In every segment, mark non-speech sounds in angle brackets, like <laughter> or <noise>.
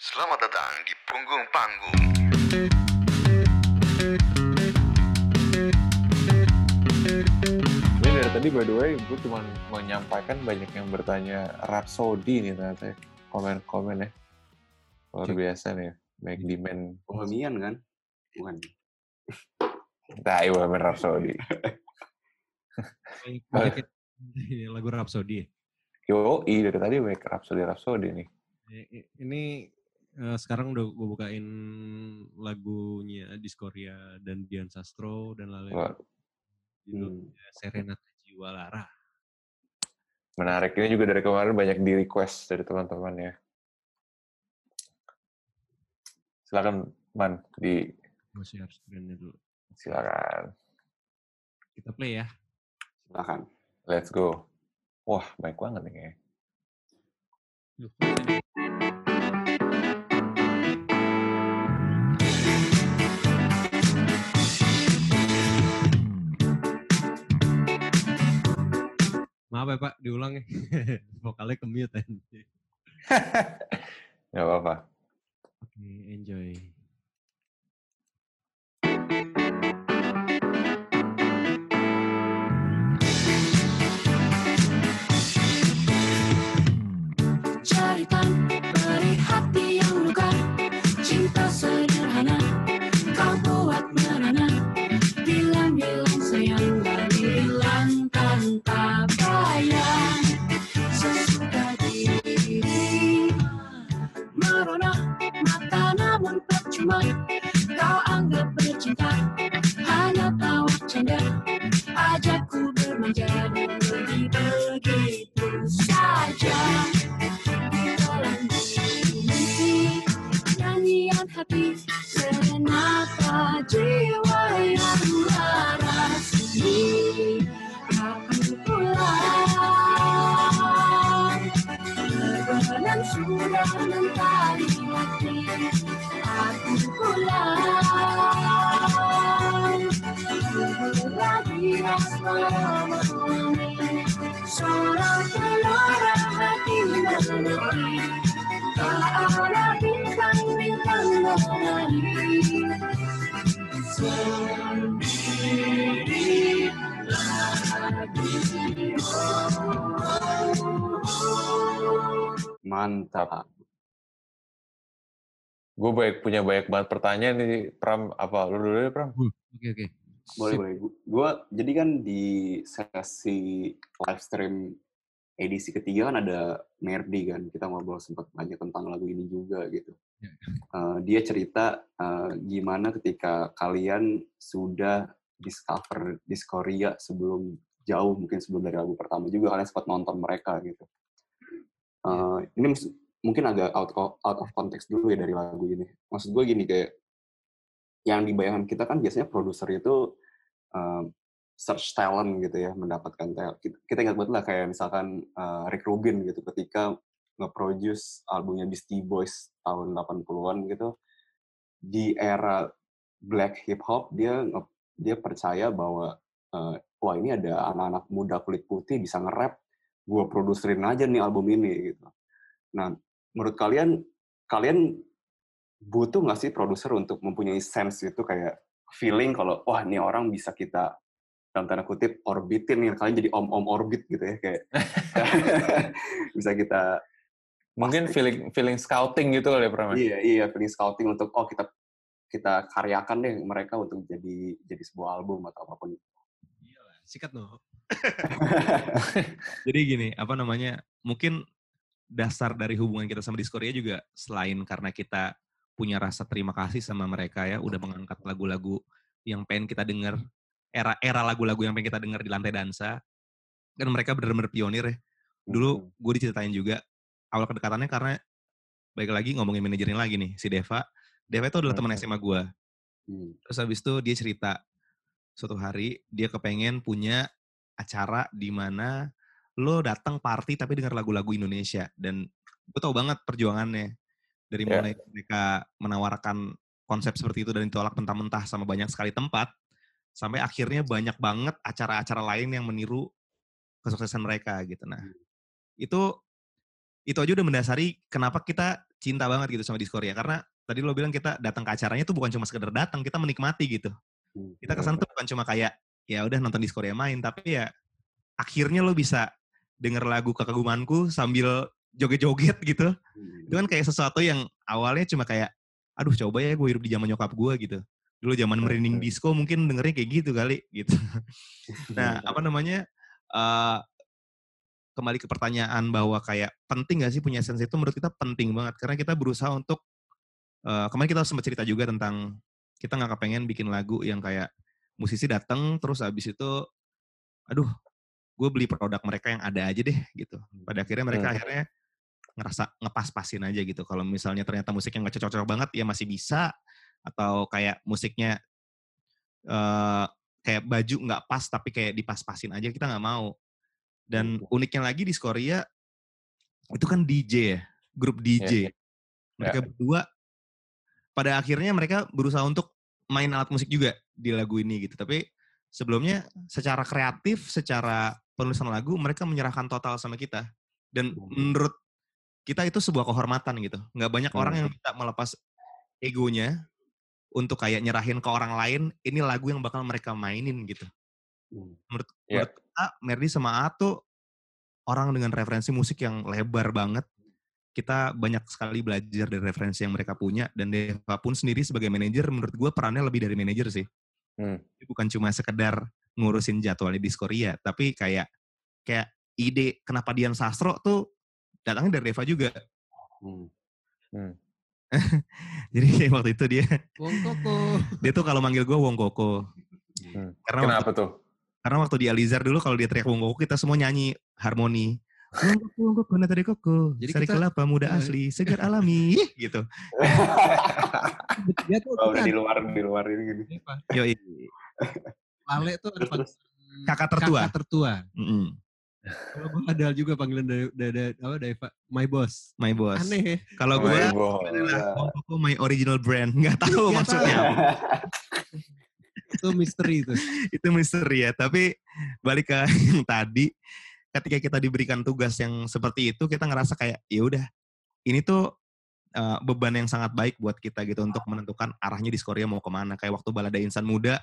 Selamat datang di punggung panggung. Ini dari tadi by the way, gue cuma menyampaikan banyak yang bertanya Rhapsody nih ternyata ya. komen-komen ya. Luar Cek. biasa nih, ya. baik demand. Bohemian kan? Bukan. Tai Bohemian Rhapsody. Lagu Rhapsody. ya. Yo, dari tadi baik Rhapsody Rhapsody nih. Ini eh, sekarang udah gue bukain lagunya Diskoria dan Dian Sastro dan lain-lain. Judulnya Serenata Jiwa Lara. menarik. Ini juga dari kemarin banyak di request dari teman-teman ya. Silakan Man, di Gue share screen-nya dulu. silakan. Kita play ya. Silakan. Let's go. Wah, baik banget nih kayaknya. Maaf ya Pak, diulang ya. <laughs> Vokalnya ke mute. <laughs> Gak apa-apa. Oke, enjoy. Percuma Kau anggap bercinta Hanya tawa canda. Ajakku bermanja Dan pergi begitu saja. Dalam bumi nyanyian hati serenata jiwa yang lara sini aku pulang Berbenam sudah aku Mantap. Gue baik punya banyak banget pertanyaan nih, Pram. Apa lu dulu ya, Pram? Oke, oke. Boleh, Sip. boleh. Gue jadi kan di sesi live stream edisi ketiga kan ada Merdi kan. Kita ngobrol sempat banyak tentang lagu ini juga gitu. Eh, dia cerita eh, gimana ketika kalian sudah discover Discoria sebelum jauh mungkin sebelum dari lagu pertama juga kalian sempat nonton mereka gitu. Eh, ini mungkin agak out of, out of context dulu ya dari lagu ini. Maksud gue gini kayak yang dibayangkan kita kan biasanya produser itu um, search talent gitu ya, mendapatkan talent. Kita, ingat banget lah kayak misalkan uh, Rick Rubin gitu ketika nge-produce albumnya Beastie Boys tahun 80-an gitu. Di era black hip hop dia dia percaya bahwa uh, wah ini ada anak-anak muda kulit putih bisa nge-rap, gue produserin aja nih album ini gitu. Nah, menurut kalian kalian butuh nggak sih produser untuk mempunyai sense itu kayak feeling kalau wah ini orang bisa kita dalam tanda kutip orbitin nih kalian jadi om-om orbit gitu ya kayak <laughs> bisa kita Mungkin Pasti. feeling feeling scouting gitu kali ya, Pram? ya? iya iya feeling scouting untuk oh kita kita karyakan deh mereka untuk jadi jadi sebuah album atau apa pun Iyalah, sikat no. <laughs> Jadi gini, apa namanya? Mungkin dasar dari hubungan kita sama Discordia juga selain karena kita punya rasa terima kasih sama mereka ya, udah mengangkat lagu-lagu yang pengen kita dengar, era-era lagu-lagu yang pengen kita dengar di lantai dansa. Dan mereka benar-benar pionir ya. Dulu gue diceritain juga awal kedekatannya karena baik lagi ngomongin manajernya lagi nih, si Deva. Deva itu adalah teman. SMA gue. Hmm. Terus habis itu dia cerita suatu hari dia kepengen punya acara di mana lo datang party tapi dengar lagu-lagu Indonesia dan gue tau banget perjuangannya dari Ya. mulai mereka menawarkan konsep seperti itu dan ditolak mentah-mentah sama banyak sekali tempat sampai akhirnya banyak banget acara-acara lain yang meniru kesuksesan mereka gitu. Nah, itu itu aja udah mendasari kenapa kita cinta banget gitu sama Discordia karena tadi lo bilang kita datang ke acaranya tuh bukan cuma sekedar datang kita menikmati gitu Hmm. kita kesan tuh bukan cuma kayak ya udah nonton Discordia main tapi ya akhirnya lo bisa denger lagu kekagumanku sambil joget-joget gitu. Itu kan kayak sesuatu yang awalnya cuma kayak aduh coba ya gue hidup di zaman nyokap gue gitu. Dulu zaman merinding disco mungkin dengernya kayak gitu kali gitu. <laughs> Nah apa namanya eh kembali ke pertanyaan bahwa kayak penting gak sih punya sense itu menurut kita penting banget. Karena kita berusaha untuk eh kemarin kita sempat cerita juga tentang kita nggak kepengen bikin lagu yang kayak musisi datang terus habis itu aduh gue beli produk mereka yang ada aja deh gitu. Pada akhirnya mereka Hmm. akhirnya ngerasa ngepas-pasin aja gitu. Kalau misalnya ternyata musiknya nggak cocok-cocok banget ya masih bisa atau kayak musiknya eh kayak baju nggak pas tapi kayak dipas-pasin aja kita nggak mau. Dan uniknya lagi di Skoria itu kan DJ ya grup DJ Iya. mereka berdua pada akhirnya mereka berusaha untuk main alat musik juga di lagu ini gitu. Tapi sebelumnya secara kreatif secara penulisan lagu mereka menyerahkan total sama kita. Dan menurut kita itu sebuah kehormatan gitu. Nggak banyak orang yang bisa melepas egonya untuk kayak nyerahin ke orang lain ini lagu yang bakal mereka mainin gitu. Hmm. menurut, Iya. menurut kita Merdi sama A tuh orang dengan referensi musik yang lebar banget. Kita banyak sekali belajar dari referensi yang mereka punya dan Deva pun sendiri sebagai manajer menurut gue perannya lebih dari manajer sih. Hmm. Bukan cuma sekedar ngurusin jadwalnya di Skoria tapi kayak kayak ide kenapa Dian Sastro tuh datangnya dari Deva juga Hmm. <laughs> jadi kayak waktu itu dia Wong Koko. <laughs> dia tuh kalau manggil gue Wong Koko Hmm. karena waktu, Kenapa tuh? karena waktu di Alizar dulu kalau dia teriak Wong Koko kita semua nyanyi harmoni Wong Koko, Wong Koko, koko, Jadi sari kita- kelapa muda eh. asli, segar alami, <laughs> gitu. Dia tuh Oh, udah di luar di luar ini gini. ada- Yo, Lale tuh ada panggilan Kakak tertua. Kakak tertua. mm Kalau gue ada juga panggilan dari, dari, dari apa Deva, my boss. my boss. Aneh ya. Kalau Oh, gue adalah Koko my original brand, nggak tahu Nggak maksudnya. tahu. Itu misteri itu. <laughs> itu misteri ya. Tapi balik ke <laughs> yang tadi, ketika kita diberikan tugas yang seperti itu, kita ngerasa kayak ya udah, ini tuh uh, beban yang sangat baik buat kita gitu untuk menentukan arahnya di Skoria mau ke mana. Kayak waktu Balada Insan Muda.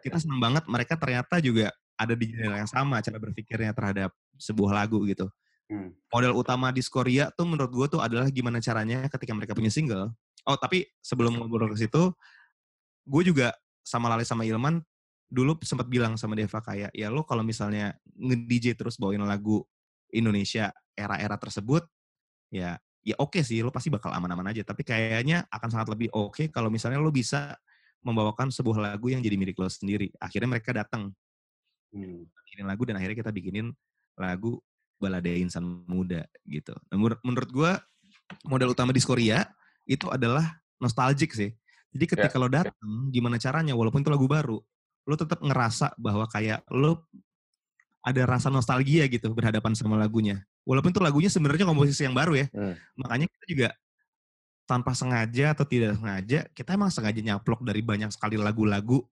Kita senang banget mereka ternyata juga ada di jalan yang sama cara berpikirnya terhadap sebuah lagu gitu. Hmm. Model utama di Skoria tuh menurut gue tuh adalah gimana caranya ketika mereka punya single. Oh tapi sebelum ngobrol ke situ, gue juga sama Lale sama Ilman dulu sempat bilang sama Deva kayak ya lo kalau misalnya nge-DJ terus bawain lagu Indonesia era-era tersebut ya ya oke sih lo pasti bakal aman-aman aja tapi kayaknya akan sangat lebih oke kalau misalnya lo bisa membawakan sebuah lagu yang jadi milik lo sendiri akhirnya mereka datang Hmm. bikinin lagu dan akhirnya kita bikinin lagu Balada Insan Muda gitu. Nah, menurut, gue model utama di Korea itu adalah nostalgic sih. Jadi ketika lo datang, gimana caranya walaupun itu lagu baru, lo tetap ngerasa bahwa kayak lo ada rasa nostalgia gitu berhadapan sama lagunya. Walaupun itu lagunya sebenarnya komposisi yang baru ya. Hmm. Makanya kita juga tanpa sengaja atau tidak sengaja, kita emang sengaja nyaplok dari banyak sekali lagu-lagu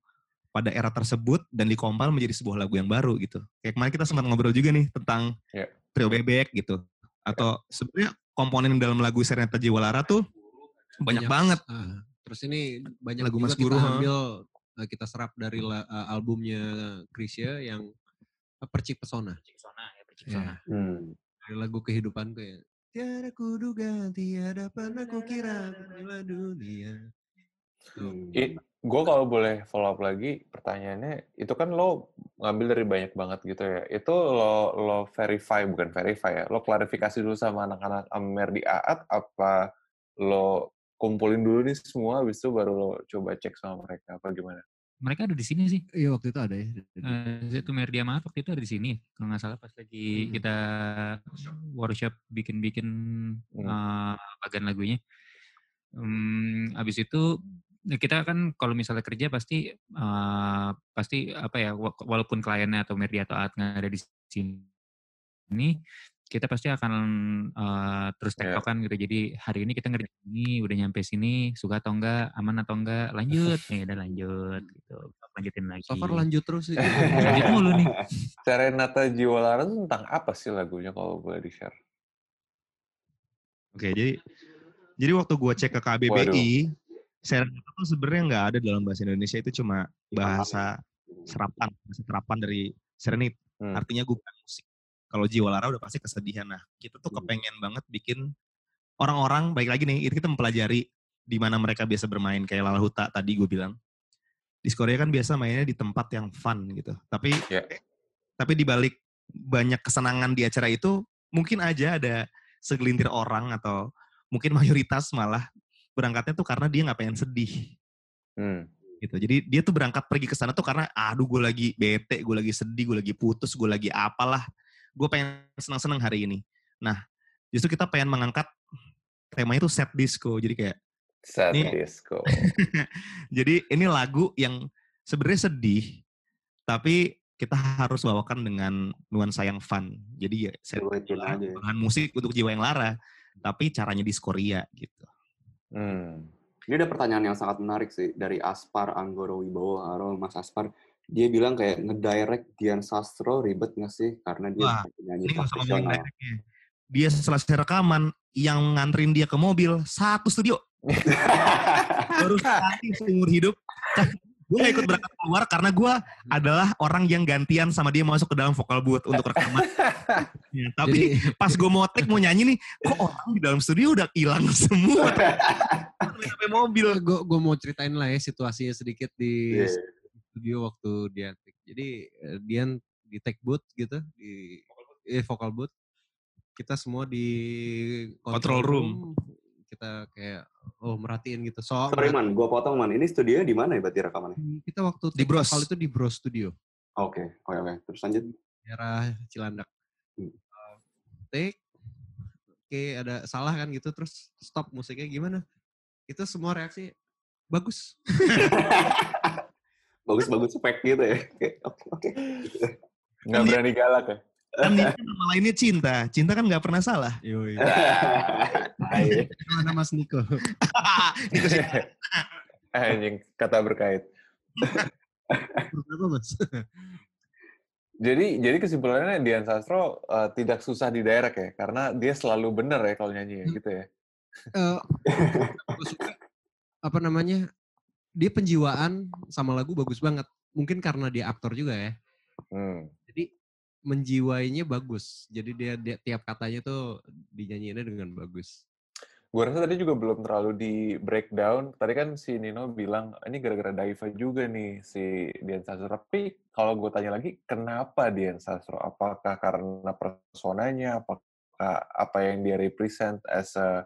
pada era tersebut dan dikompil menjadi sebuah lagu yang baru gitu. Kayak kemarin kita sempat ngobrol juga nih tentang Ya. trio bebek gitu. Atau sebenarnya komponen dalam lagu Serenata Jiwa Lara tuh banyak, banget. Ah, terus ini banyak Lagu juga Mas kita Guru, ha. ambil eh, kita serap dari la- eh, albumnya Krisya yang eh, Percik Pesona. Ya, Hmm. dari lagu kehidupanku ya. Tiada kuduga, tiada pernah kukira bila dunia. Hmm. Gue kalau boleh follow up lagi pertanyaannya itu kan lo ngambil dari banyak banget gitu ya itu lo lo verify bukan verify ya lo klarifikasi dulu sama anak-anak Amer di Aat apa lo kumpulin dulu nih semua habis itu baru lo coba cek sama mereka apa gimana Mereka ada di sini sih. Iya waktu itu ada ya. Eh, itu Merdia Maaf waktu itu ada di sini. Kalau nggak salah pas lagi Hmm. kita workshop bikin-bikin Hmm. eh, bagian lagunya. Hmm, abis itu kita kan kalau misalnya kerja pasti eh, pasti apa ya wa- walaupun kliennya atau Merdia atau Aat nggak ada di sini kita pasti akan eh, terus Iya. tektokan gitu. Jadi hari ini kita ngerjain ini, udah nyampe sini, suka atau enggak, aman atau enggak, lanjut, ya udah lanjut gitu. Lanjutin lagi. So far lanjut terus sih. Lanjut mulu nih. <laughs> Serenata Jiwa Lara itu tentang apa sih lagunya kalau boleh di share Oke, jadi jadi waktu gua cek ke KBBI, serenata tuh sebenarnya nggak ada dalam bahasa Indonesia itu cuma bahasa serapan, bahasa terapan dari serenit. Hmm. Artinya guban musik. Kalau jiwa lara udah pasti kesedihan. Nah, kita tuh kepengen banget bikin orang-orang, baik lagi nih, itu kita mempelajari di mana mereka biasa bermain. Kayak Lala Huta tadi gue bilang. Di Korea kan biasa mainnya di tempat yang fun gitu. Tapi Ya. tapi di balik banyak kesenangan di acara itu, mungkin aja ada segelintir orang atau mungkin mayoritas malah berangkatnya tuh karena dia nggak pengen sedih Hmm. gitu. Jadi dia tuh berangkat pergi ke sana tuh karena aduh gue lagi bete, gue lagi sedih, gue lagi putus, gue lagi apalah. Gue pengen senang-senang hari ini. Nah, justru kita pengen mengangkat temanya tuh set disco. Jadi kayak Sad Ini- disco. <laughs> jadi ini lagu yang sebenarnya sedih tapi kita harus bawakan dengan nuansa yang fun. Jadi ya set ya. bahan musik untuk jiwa yang lara, tapi caranya di Korea gitu. Hmm. Ini ada pertanyaan yang sangat menarik sih dari Aspar Anggoro Wibowo. Halo Mas Aspar. Dia bilang kayak ngedirect Dian Sastro ribet nggak sih? Karena dia Wah, penyanyi Ini profesional. liriknya. Dia selesai rekaman, yang nganterin dia ke mobil, satu studio. <laughs> Baru sekali seumur hidup. gue gak ikut berangkat keluar karena gue adalah orang yang gantian sama dia masuk ke dalam vocal booth untuk rekaman. <laughs> Ya, tapi Jadi pas gue mau take mau nyanyi nih, kok orang di dalam studio udah hilang <laughs> semua. Sampai mobil. gue gue mau ceritain lah ya situasinya sedikit di Iya. Studio waktu dia take. Jadi eh, Dian di take booth gitu di eh, vocal booth. Kita semua di Control room. Kita kayak oh merhatiin gitu. So Sorry man, gua potong man. Ini studionya di mana ya berarti rekamannya? kita waktu Di Bros. itu di Bros Studio. Oke, oke, oke. Terus lanjut. daerah Cilandak. Hmm. Uh, take, oke ada salah kan gitu, terus stop musiknya gimana? Itu semua reaksi bagus. <laughs> Bagus-bagus efek gitu ya. <laughs> Oke, oke, oke. Nggak berani galak ya? Kan ini nama lainnya cinta. Cinta kan gak pernah salah. Yoi. <laughs> Ayo. Gimana Mas Niko? <laughs> Sih. Anjing, kata berkait. Berapa Mas? Jadi jadi kesimpulannya Dian Sastro eh, tidak susah di direct ya, karena dia selalu bener ya kalau nyanyi ya, gitu ya. Eh, suka apa namanya? Dia penjiwaan sama lagu bagus banget. Mungkin karena dia aktor juga ya. Hmm. Jadi menjiwainya bagus. Jadi dia, dia tiap katanya tuh dinyanyiinnya dengan bagus. Gue rasa tadi juga belum terlalu di breakdown. Tadi kan si Nino bilang ini gara-gara Daiva juga nih si Dian Sastro. Tapi kalau gue tanya lagi, kenapa Dian Sastro? Apakah karena personanya? Apakah apa yang dia represent as a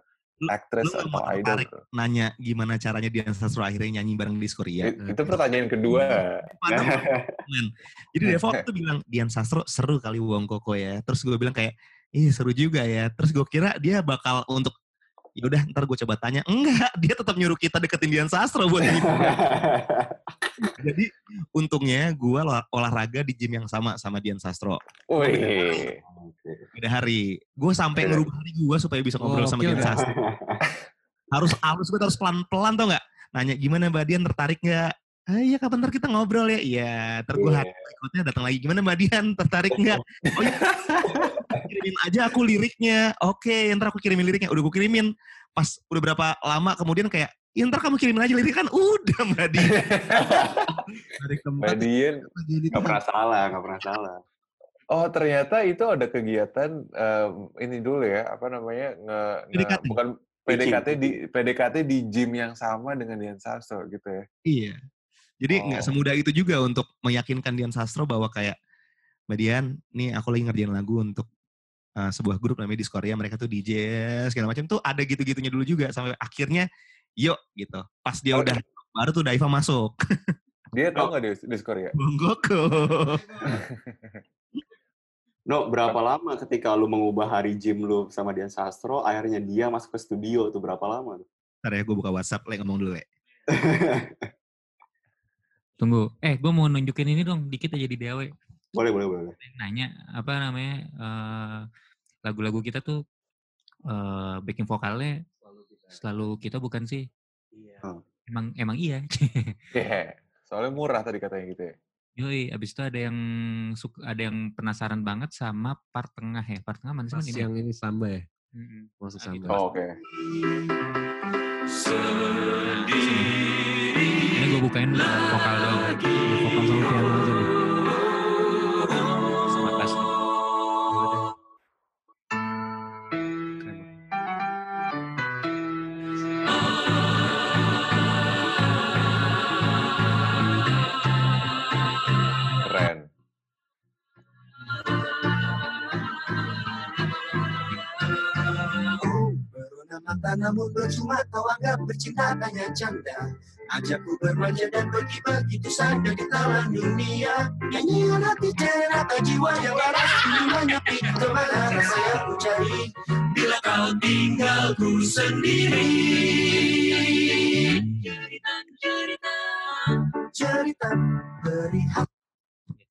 actress lu atau idol? Nanya gimana caranya Dian Sastro akhirnya nyanyi bareng di Korea. It- itu pertanyaan kedua. <laughs> Padahal men. Jadi Devo itu <laughs> bilang Dian Sastro seru kali Wong Koko ya. Terus gue bilang kayak, ih seru juga ya. Terus gue kira dia bakal untuk ya udah ntar gue coba tanya. Enggak, dia tetap nyuruh kita deketin Dian Sastro buat nyanyi. <laughs> Jadi untungnya gue olahraga di gym yang sama sama Dian Sastro. Wih, Oke. Beda hari. Gue sampai ngerubah hari gue supaya bisa ngobrol Oh, sama Dian. Sastro. Harus halus gue harus pelan-pelan tau nggak? Nanya gimana Mbak Dian tertarik nggak? Ah iya kapan ntar kita ngobrol ya? Iya, ntar gue Iya. hari berikutnya datang lagi. Gimana Mbak Dian tertarik nggak? <laughs> Oh iya, kirimin aja aku liriknya. Oke, ntar aku kirimin liriknya. Udah gue kirimin. Pas udah berapa lama kemudian kayak, ya ntar kamu kirimin aja lirik kan. Udah Mbak Dian. <laughs> Dari Mbak keempat Dian. jadi Gak pernah salah, gak pernah salah. Oh ternyata itu ada kegiatan em, ini dulu ya apa namanya nge, nge- PDKT. bukan PDKT di PDKT di gym yang sama dengan Dian Sastro gitu ya. Iya. Jadi nggak Oh. semudah itu juga untuk meyakinkan Dian Sastro bahwa kayak Mbak Dian, nih aku lagi ngerjain lagu untuk uh, sebuah grup namanya Diskoria, mereka tuh DJ segala macam tuh ada gitu-gitunya dulu juga sampai akhirnya yuk gitu. Pas dia Oh, udah baru tuh Daiva masuk. Dia tau nggak di, di Korea? Bonggoko. No, berapa lama ketika lu mengubah hari gym lu sama Dian Sastro, akhirnya dia masuk ke studio tuh berapa lama tuh? Ntar ya gue buka WhatsApp, le ngomong dulu le. <laughs> Tunggu. Eh, gue mau nunjukin ini dong, dikit aja di DAW. boleh, boleh, boleh. Nanya, apa namanya, eh, lagu-lagu kita tuh eh, backing vokalnya selalu kita bukan sih? Oh. Emang emang iya. Iya. Soalnya murah tadi katanya gitu ya. Yoi, abis itu ada yang suka, ada yang penasaran banget sama part tengah ya. Part tengah mana sih? Man, ini? yang ini samba ya. Mm-mm. Masuk Ah, gitu. sama. Oh, Oke. Ini gue bukain vokal doang. Vokal sama piano namun bercuma kau anggap bercinta hanya canda Ajakku bermanja dan pergi begitu saja ke taman dunia Nyanyian hati cerita jiwa yang waras Ini menyepi ke mana rasa yang ku cari Bila kau tinggalku sendiri Cerita, cerita beri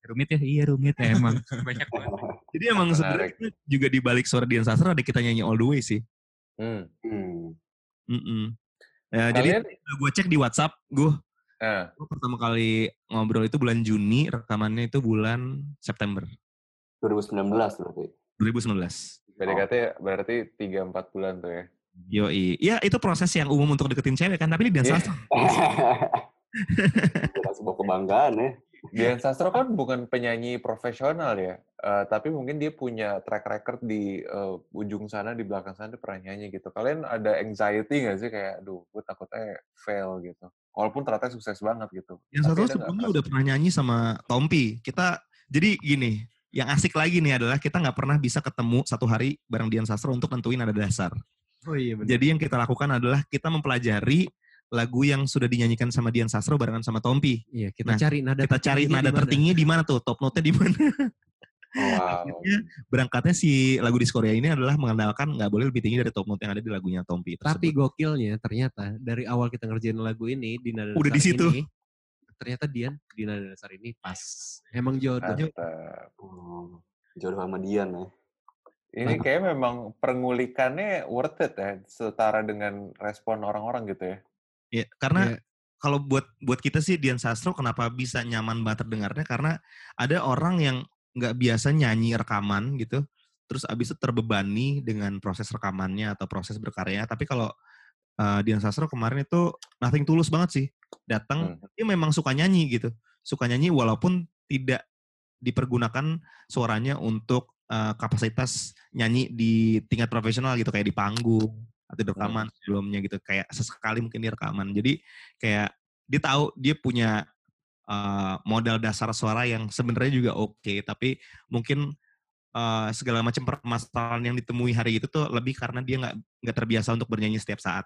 Rumit ya? Iya rumit ya emang. <laughs> Banyak banget. Jadi emang sebenarnya juga di balik suara Dian Sastro ada kita nyanyi all the way sih. Hmm. Hmm. Mm-mm. Ya, jadi Kalian, gue cek di WhatsApp, gue eh, pertama kali ngobrol itu bulan Juni, rekamannya itu bulan September 2019 berarti. 2019. PDKT berarti 3-4 bulan tuh ya. Yoi. Ya itu proses yang umum untuk deketin cewek kan, tapi ini Iya. Sastro. Itu <laughs> sebuah kebanggaan ya. Dian Sastro kan bukan penyanyi profesional ya, eh, tapi mungkin dia punya track record di eh, ujung sana, di belakang sana dia pernah nyanyi gitu. Kalian ada anxiety nggak sih kayak, aduh, gue takutnya fail gitu. Walaupun ternyata sukses banget gitu. Dian Sastro ada sebelumnya udah pernah nyanyi sama Tompi. Kita, jadi gini, yang asik lagi nih adalah kita nggak pernah bisa ketemu satu hari bareng Dian Sastro untuk nentuin nada dasar. Oh iya benar. Jadi yang kita lakukan adalah kita mempelajari lagu yang sudah dinyanyikan sama Dian Sastro barengan sama Tompi. Iya, kita Nah, cari nada Kita cari nada tertingginya di mana tuh, top note-nya di mana. Wow. Akhirnya berangkatnya si lagu di Korea ini adalah mengandalkan nggak boleh lebih tinggi dari top note yang ada di lagunya Tompi. Tapi tersebut. gokilnya ternyata dari awal kita ngerjain lagu ini di nada Udah di situ. ini, ternyata Dian di nada dasar ini pas. Emang jodoh. Oh, jodoh sama Dian ya. Ini kayak memang pengulikannya worth it ya, setara dengan respon orang-orang gitu ya. Ya, karena Iya. kalau buat buat kita sih Dian Sastro kenapa bisa nyaman banget terdengarnya karena ada orang yang nggak biasa nyanyi rekaman gitu, terus abis itu terbebani dengan proses rekamannya atau proses berkarya. Tapi kalau eh, Dian Sastro kemarin itu nothing tulus banget sih, datang dia memang suka nyanyi gitu, suka nyanyi walaupun tidak dipergunakan suaranya untuk eh, kapasitas nyanyi di tingkat profesional gitu kayak di panggung atau di rekaman sebelumnya gitu kayak sesekali mungkin di rekaman. Jadi kayak dia tahu dia punya uh, modal dasar suara yang sebenarnya juga oke tapi mungkin uh, segala macam permasalahan yang ditemui hari itu tuh lebih karena dia nggak nggak terbiasa untuk bernyanyi setiap saat.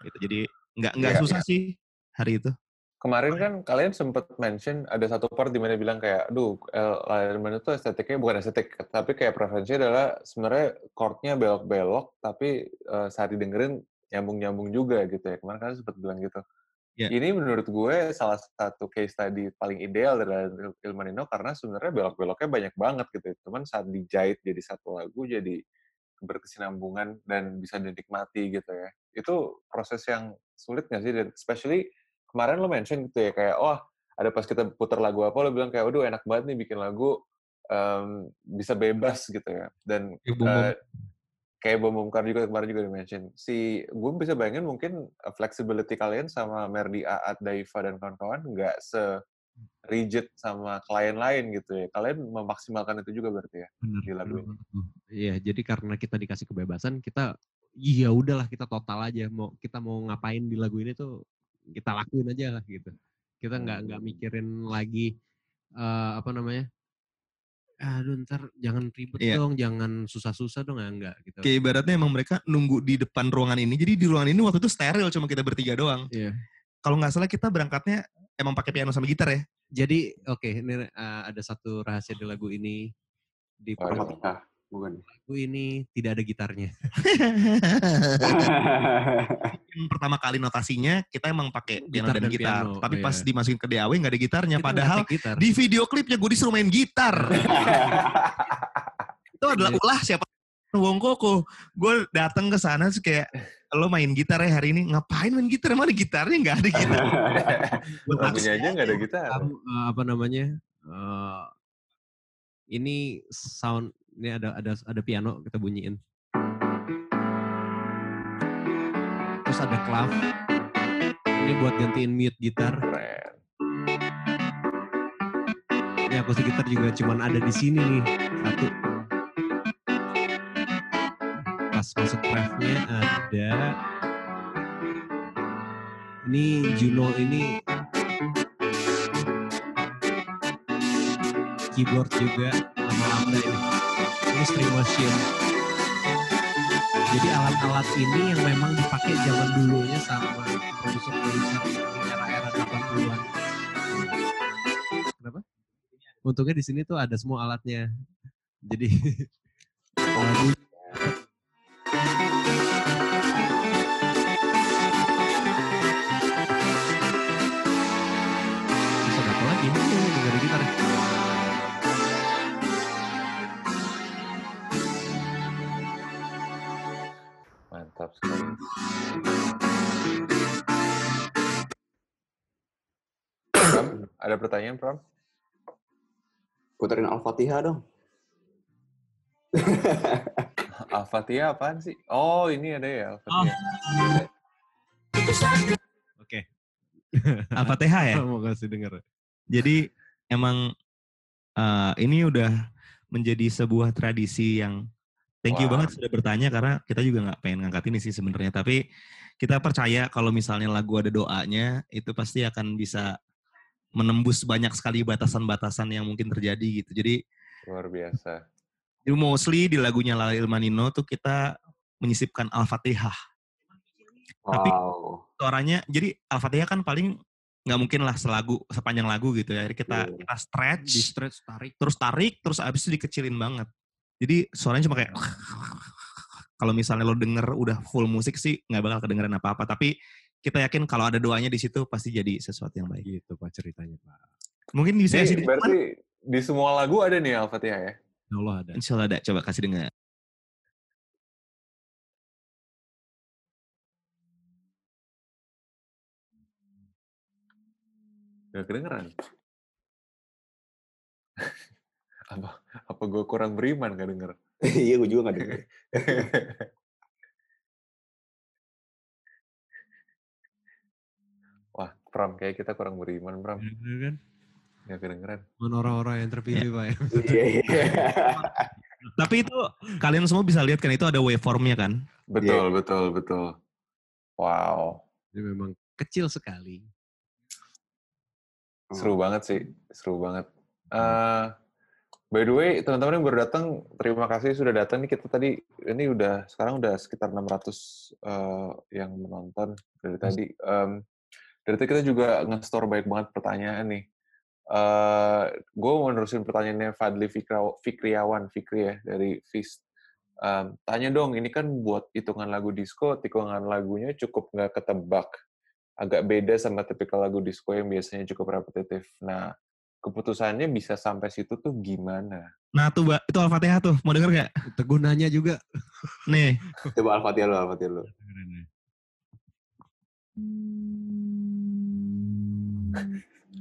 Gitu. Jadi nggak nggak Iya, susah sih hari itu Kemarin kan kalian sempat mention ada satu part di mana bilang kayak, aduh, Lion itu estetiknya bukan estetik, tapi kayak preferensinya adalah sebenarnya chordnya belok-belok, tapi eh, saat didengerin nyambung-nyambung juga gitu ya. Kemarin kalian sempat bilang gitu. Ya. Ini menurut gue salah satu case tadi paling ideal dari Ilmanino karena sebenarnya belok-beloknya banyak banget gitu. ya. Cuman saat dijahit jadi satu lagu jadi berkesinambungan dan bisa dinikmati gitu ya. Itu proses yang sulit nggak sih? Dan especially kemarin lo mention gitu ya kayak, wah ada pas kita putar lagu apa lo bilang kayak, waduh enak banget nih bikin lagu em, bisa bebas gitu ya. Dan Kayak Bom eh, kayak Bom juga kemarin juga di-mention. Si, gue bisa bayangin mungkin eh, flexibility kalian sama Merdi, Aat, Daiva, dan kawan-kawan nggak se rigid sama klien lain gitu ya. Kalian memaksimalkan itu juga berarti ya Bener, di lagu ini. Iya, jadi karena kita dikasih kebebasan, kita iya udahlah kita total aja mau kita mau ngapain di lagu ini tuh kita lakuin aja lah gitu. Kita nggak nggak Hmm. mikirin lagi eh, apa namanya? Aduh ntar jangan ribet Iya. dong, jangan susah-susah dong, ya enggak gitu. kayak ibaratnya emang mereka nunggu di depan ruangan ini jadi di ruangan ini waktu itu steril cuma kita bertiga doang Iya. kalau nggak salah kita berangkatnya emang pakai piano sama gitar ya Jadi oke, ini eh, ada satu rahasia di lagu ini di Waduh. lagu Romantika, bukan. ini tidak ada gitarnya. <laughs> yang pertama kali notasinya kita emang pakai piano Gitar dan, dan gitar. piano, Tapi pas iya. dimasukin ke DAW nggak ada gitarnya. Kita Padahal gitar. di video klipnya gue disuruh main gitar. <laughs> itu adalah Iya. ulah siapa Wong Koko. Gue datang ke sana terus kayak lo main gitar ya hari ini. Ngapain main gitar? Emang ada gitarnya? Nggak ada gitar. <laughs> Lagunya aja nggak ada gitar. Kamu, eh, apa namanya? eh, ini sound ini ada ada ada piano kita bunyiin. Terus ada clav. Ini buat gantiin mute gitar. Keren. Ini akustik gitar juga cuman ada di sini nih. Satu. Pas masuk refnya ada. Ini Juno ini keyboard juga sama lambda ini. Ini string machine. Jadi alat-alat ini yang memang dipakai zaman dulunya sama produser-produser era-era 80-an. Kenapa? Untungnya di sini tuh ada semua alatnya. Jadi <laughs> lagu ada pertanyaan, Pram? Puterin Al-Fatihah dong. <laughs> Al-Fatihah apaan sih? Oh, ini ada ya Al-Fatihah. Oke. <laughs> Al-Fatihah ya? Mau kasih denger. Jadi emang eh, ini udah menjadi sebuah tradisi yang thank you Wah. banget sudah bertanya karena kita juga nggak pengen ngangkat ini sih sebenarnya tapi kita percaya kalau misalnya lagu ada doanya itu pasti akan bisa menembus banyak sekali batasan-batasan yang mungkin terjadi gitu. Jadi Luar biasa. itu mostly di lagunya Lala Ilmanino tuh kita menyisipkan Al-Fatihah. Tapi- Wow. Suaranya jadi Al-Fatihah kan paling nggak mungkin lah selagu sepanjang lagu gitu ya. Jadi kita Iya. kita stretch Di stretch tarik. terus tarik terus abis itu dikecilin banget jadi suaranya cuma kayak <laughs> kalau misalnya lo denger udah full musik sih nggak bakal kedengeran apa apa tapi kita yakin kalau ada doanya di situ pasti jadi sesuatu yang baik Gitu Pak ceritanya Pak. mungkin bisa dengar berarti di semua lagu ada nih Al-Fatihah ya? Insya Allah ada. insya Allah ada coba kasih dengar Gak kedengeran. <laughs> apa apa gue kurang beriman gak denger? <laughs> Iya, gue juga gak denger. <laughs> Wah, Pram, kayak kita kurang beriman, Pram. Bener kan? Gak kedengeran. Mana orang-orang yang terpilih Pak ya. <laughs> Iya, iya. tapi itu kalian semua bisa lihat kan itu ada waveformnya kan Betul, betul, betul. Wow, Ini memang kecil sekali. seru banget sih, seru banget. Eh, by the way, teman-teman yang baru datang, terima kasih sudah datang. Nih kita tadi, ini udah sekarang udah sekitar 600 eh, yang menonton dari tadi. Em, dari kita juga nge-store baik banget pertanyaan nih. Eh, gue mau nerusin pertanyaannya Fadli Fikra- Fikriawan, Fikri ya, dari Fist. Em, tanya dong, ini kan buat hitungan lagu disco, tikungan lagunya cukup nggak ketebak. Agak beda sama tipikal lagu disco yang biasanya cukup repetitif. Nah, keputusannya bisa sampai situ tuh gimana? nah tuh mbak itu Al-Fatihah tuh mau denger gak Teguh nanya juga. nih <laughs> Coba Al-Fatihah lu, Al-Fatihah lu.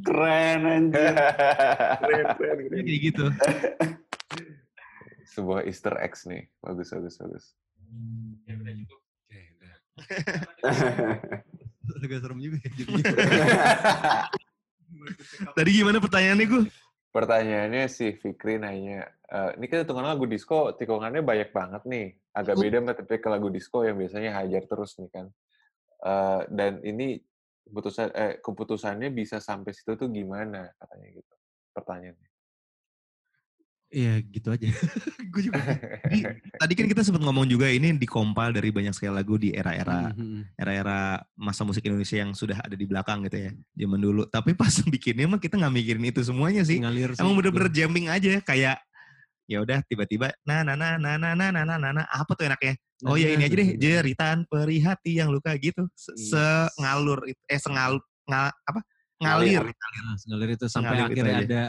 Keren anjir. Keren, keren, keren. kayak gitu Sebuah Easter eggs nih. Bagus, bagus, bagus. Oke, udah. <laughs> Agak serem juga ya <laughs> tadi gimana pertanyaannya gue Pertanyaannya si Fikri nanya, eh, ini kan hitungan lagu disco, tikungannya banyak banget nih. Agak beda sama tipikal lagu disco yang biasanya hajar terus nih kan. Dan ini keputusan eh, keputusannya bisa sampai situ tuh gimana katanya gitu. Pertanyaannya. Iya gitu aja. <laughs> Gue juga. Jadi, <laughs> tadi kan kita sempat ngomong juga ini dikompal dari banyak sekali lagu di era-era Mhm. era-era masa musik Indonesia yang sudah ada di belakang gitu ya zaman dulu tapi pas <laughs> bikinnya mah kita nggak mikirin itu semuanya sih Ngalir sih. emang bener-bener jamming aja kayak ya udah tiba-tiba nah nah nah nah nah nah nah nah nah nah apa tuh enaknya oh ya ini aja deh jeritan perih hati yang luka gitu Se- Yes. sengalur eh sengal ngal, apa ngalir Nah, ngalir itu sampai Ngalir akhirnya ada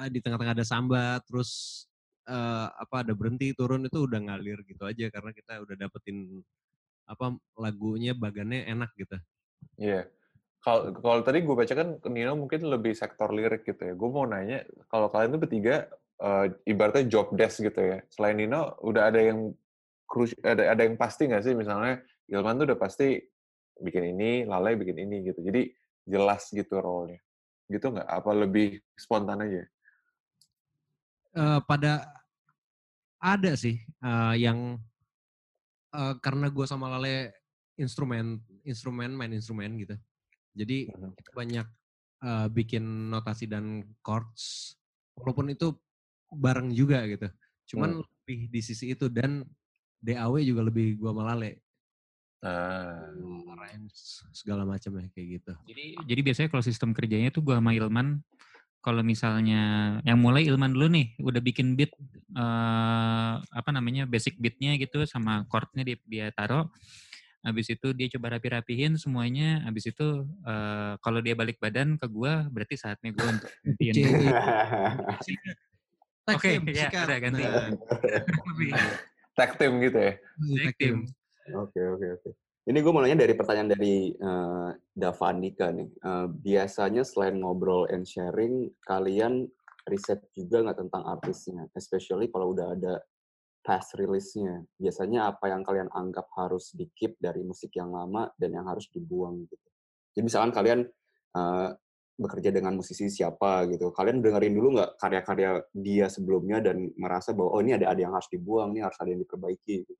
eh, di tengah-tengah ada sambat terus eh, apa ada berhenti turun itu udah ngalir gitu aja karena kita udah dapetin apa lagunya bagannya enak gitu. Iya. Kalau kalau tadi gue baca kan Nino mungkin lebih sektor lirik gitu ya. Gue mau nanya, kalau kalian tuh bertiga eh, ibaratnya job desk gitu ya. Selain Nino, udah ada yang ada ada yang pasti nggak sih? Misalnya Ilman tuh udah pasti bikin ini, Lale bikin ini gitu. Jadi jelas gitu role-nya. Gitu nggak? Apa lebih spontan aja? Eh, pada ada sih eh, yang eh, karena gue sama Lale instrumen instrumen main instrumen gitu. Jadi Mhm. kita banyak eh, bikin notasi dan chords walaupun itu bareng juga gitu. Cuman lebih di sisi itu dan DAW juga lebih gua sama Lale Nah, arrange segala macam ya kayak gitu. Jadi jadi biasanya kalau sistem kerjanya tuh gua sama Ilman kalau misalnya yang mulai Ilman dulu nih udah bikin beat eh apa namanya basic beatnya gitu sama chordnya dia dia taruh habis itu dia coba rapi-rapihin semuanya habis itu eh kalau dia balik badan ke gua berarti saatnya gua untuk. <laughs> <laughs> Tag Oke, team, ya, sikat. udah ganti. Nah, Lebih tag team gitu ya? tag tag team. Oke oke oke. Ini gue mau nanya dari pertanyaan dari eh, Dava Andika nih. Eh, biasanya selain ngobrol and sharing, kalian riset juga nggak tentang artisnya? Especially kalau udah ada past release-nya. Biasanya apa yang kalian anggap harus di-keep dari musik yang lama dan yang harus dibuang gitu. Jadi misalkan kalian eh, bekerja dengan musisi siapa gitu, kalian dengerin dulu nggak karya-karya dia sebelumnya dan merasa bahwa oh ini ada ada yang harus dibuang, ini harus ada yang diperbaiki. Gitu.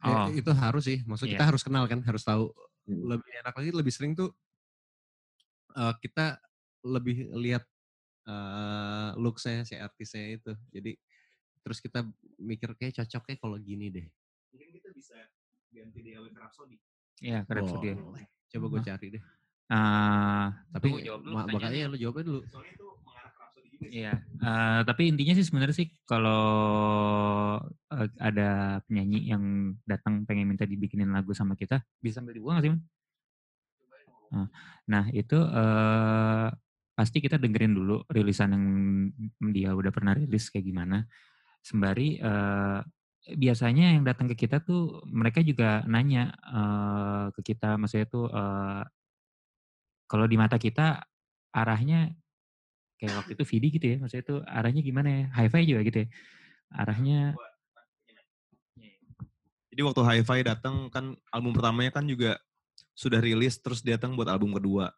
Ya, Oh. itu harus sih. Maksudnya kita Iya. harus kenal kan, harus tahu. Hmm. Lebih enak lagi, lebih sering tuh eh, kita lebih lihat eh looks-nya si artisnya itu. Jadi terus kita mikir kayak cocoknya kalau gini deh. Mungkin kita bisa ganti DAW ke Rhapsody. Iya, kerap dia. Boleh. Coba gue cari deh. Ah, Tapi ma- makanya lo jawabnya dulu. Iya, eh, tapi intinya sih sebenarnya sih kalau eh, ada penyanyi yang datang pengen minta dibikinin lagu sama kita, bisa sambil dibuang nggak sih, Man? Nah, Nah, itu eh, pasti kita dengerin dulu rilisan yang dia udah pernah rilis kayak gimana. Sembari eh, biasanya yang datang ke kita tuh mereka juga nanya eh, ke kita, maksudnya tuh eh, kalau di mata kita arahnya kayak waktu itu Vidi gitu ya, maksudnya itu arahnya gimana ya, hi-fi juga gitu ya, arahnya Jadi waktu Hi-Fi datang kan album pertamanya kan juga sudah rilis terus datang buat album kedua.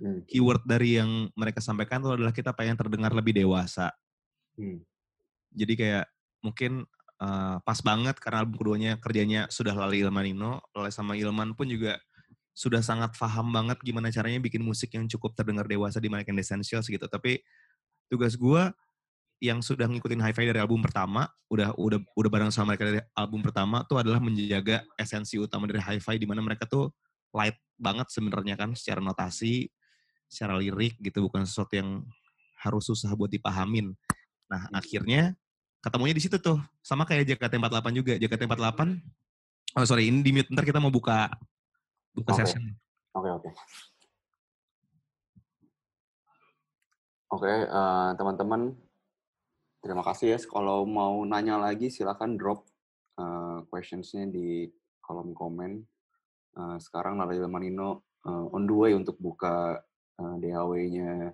Hmm. Keyword dari yang mereka sampaikan itu adalah kita pengen terdengar lebih dewasa. Hmm. Jadi kayak mungkin eh, pas banget karena album keduanya kerjanya sudah Lali Ilmanino, Lali sama Ilman pun juga sudah sangat paham banget gimana caranya bikin musik yang cukup terdengar dewasa di Manic and Essentials gitu. Tapi tugas gua yang sudah ngikutin Hi-Fi dari album pertama, udah udah udah bareng sama mereka dari album pertama tuh adalah menjaga esensi utama dari Hi-Fi di mana mereka tuh light banget sebenarnya kan secara notasi, secara lirik gitu bukan sesuatu yang harus susah buat dipahamin. Nah, akhirnya ketemunya di situ tuh. Sama kayak JKT48 juga. JKT48 Oh sorry, ini di mute. Ntar kita mau buka buka Oke. session. Oke oke. Oke eh, teman-teman, terima kasih ya. Kalau mau nanya lagi silakan drop eh, questionsnya di kolom komen. Eh, sekarang Lala Manino eh, on the way untuk buka eh, DAW-nya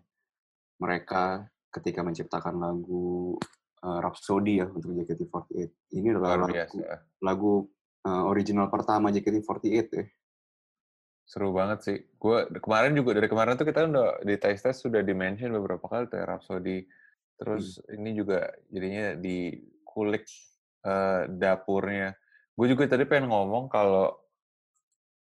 mereka ketika menciptakan lagu eh, Rhapsody ya untuk JKT48. Ini adalah lagu, lagu eh, original pertama JKT48 ya. Seru banget sih. Gue kemarin juga dari kemarin tuh kita udah di tes tes sudah dimention beberapa kali tuh ya, Rhapsody. Terus ini juga jadinya di kulik eh, dapurnya. Gue juga tadi pengen ngomong kalau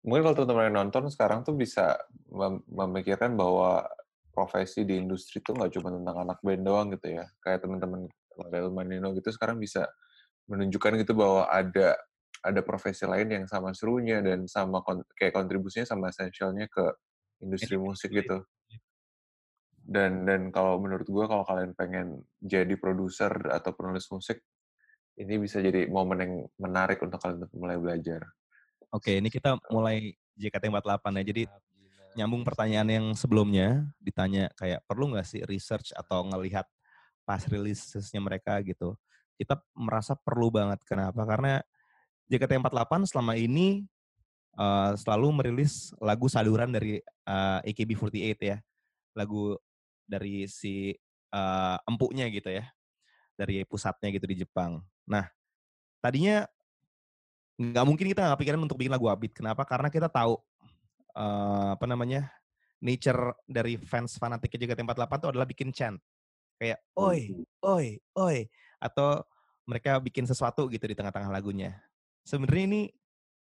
mungkin kalau teman-teman yang nonton sekarang tuh bisa mem- memikirkan bahwa profesi di industri tuh nggak cuma tentang anak band doang gitu ya. Kayak teman-teman Ladel Manino gitu sekarang bisa menunjukkan gitu bahwa ada ada profesi lain yang sama serunya dan sama kon- kayak kontribusinya sama esensialnya ke industri musik gitu. Dan dan kalau menurut gua kalau kalian pengen jadi produser atau penulis musik ini bisa jadi momen yang menarik untuk kalian untuk mulai belajar. Oke, ini kita mulai JKT48 ya. Jadi nyambung pertanyaan yang sebelumnya ditanya kayak perlu nggak sih research atau ngelihat pas rilisnya mereka gitu. Kita merasa perlu banget. Kenapa? Karena JKT48 selama ini eh, selalu merilis lagu saduran dari eh, AKB48 ya. Lagu dari si eh, empuknya gitu ya. Dari pusatnya gitu di Jepang. Nah, tadinya nggak mungkin kita nggak pikiran untuk bikin lagu upbeat. Kenapa? Karena kita tahu eh, apa namanya nature dari fans fanatiknya JKT48 itu adalah bikin chant kayak oi oi oi atau mereka bikin sesuatu gitu di tengah-tengah lagunya sebenarnya ini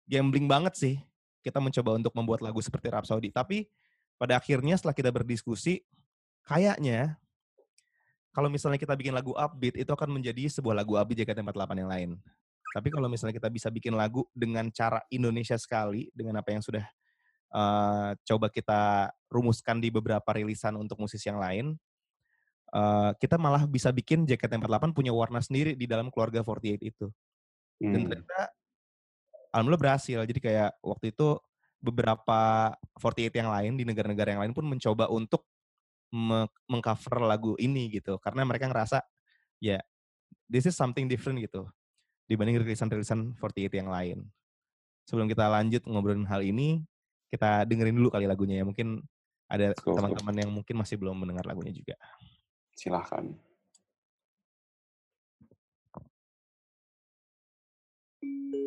gambling banget sih kita mencoba untuk membuat lagu seperti Rhapsody tapi pada akhirnya setelah kita berdiskusi kayaknya kalau misalnya kita bikin lagu upbeat itu akan menjadi sebuah lagu upbeat JKT48 yang lain. Tapi kalau misalnya kita bisa bikin lagu dengan cara Indonesia sekali dengan apa yang sudah eh, coba kita rumuskan di beberapa rilisan untuk musisi yang lain, eh, kita malah bisa bikin JKT48 punya warna sendiri di dalam keluarga 48 itu. Dan Hmm. ternyata alhamdulillah berhasil. Jadi kayak waktu itu beberapa 48 yang lain di negara-negara yang lain pun mencoba untuk me- mengcover lagu ini gitu. Karena mereka ngerasa ya this is something different gitu dibanding rilisan-rilisan 48 yang lain. Sebelum kita lanjut ngobrolin hal ini, kita dengerin dulu kali lagunya ya. Mungkin ada teman-teman yang mungkin masih belum mendengar lagunya juga. Silahkan. Kulihat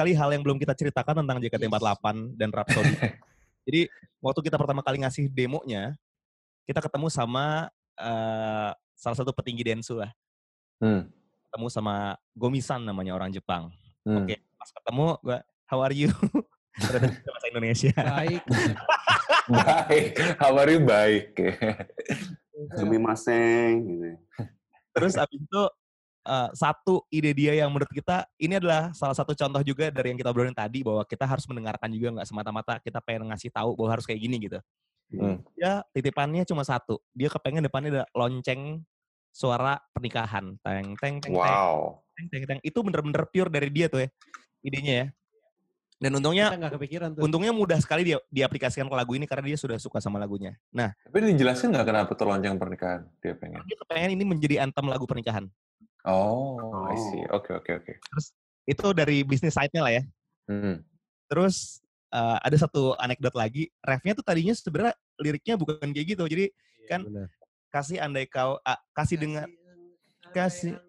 sekali hal yang belum kita ceritakan tentang JKT48 dan Rhapsody. <laughs> Jadi waktu kita pertama kali ngasih demonya, kita ketemu sama eh, salah satu petinggi Densu lah. Hmm. Ketemu sama Gomisan namanya orang Jepang. Hmm. Oke, pas ketemu gua, how are you? <laughs> Ternyata bahasa Indonesia. Baik. <laughs> Baik. How are you? Baik. Demi maseng gitu. Terus abis itu eh, satu ide dia yang menurut kita ini adalah salah satu contoh juga dari yang kita obrolin tadi bahwa kita harus mendengarkan juga nggak semata-mata kita pengen ngasih tahu bahwa harus kayak gini gitu. Hmm. Dia titipannya cuma satu. Dia kepengen depannya ada lonceng suara pernikahan. Teng teng teng teng Wow. teng teng teng. Itu bener-bener pure dari dia tuh ya idenya ya. Dan untungnya kepikiran tuh. untungnya mudah sekali dia diaplikasikan ke lagu ini karena dia sudah suka sama lagunya. Nah, Tapi dijelasin nggak kenapa tuh lonceng pernikahan dia pengen? dia kepengen ini menjadi anthem lagu pernikahan. Oh, I see. Oke, oke, oke. Itu dari bisnis side-nya lah ya. Hmm. Terus eh, ada satu anekdot lagi, refnya tuh tadinya sebenarnya liriknya bukan kayak gitu. Jadi kan Benar. kasih andai kau ah, kasih dengan kasih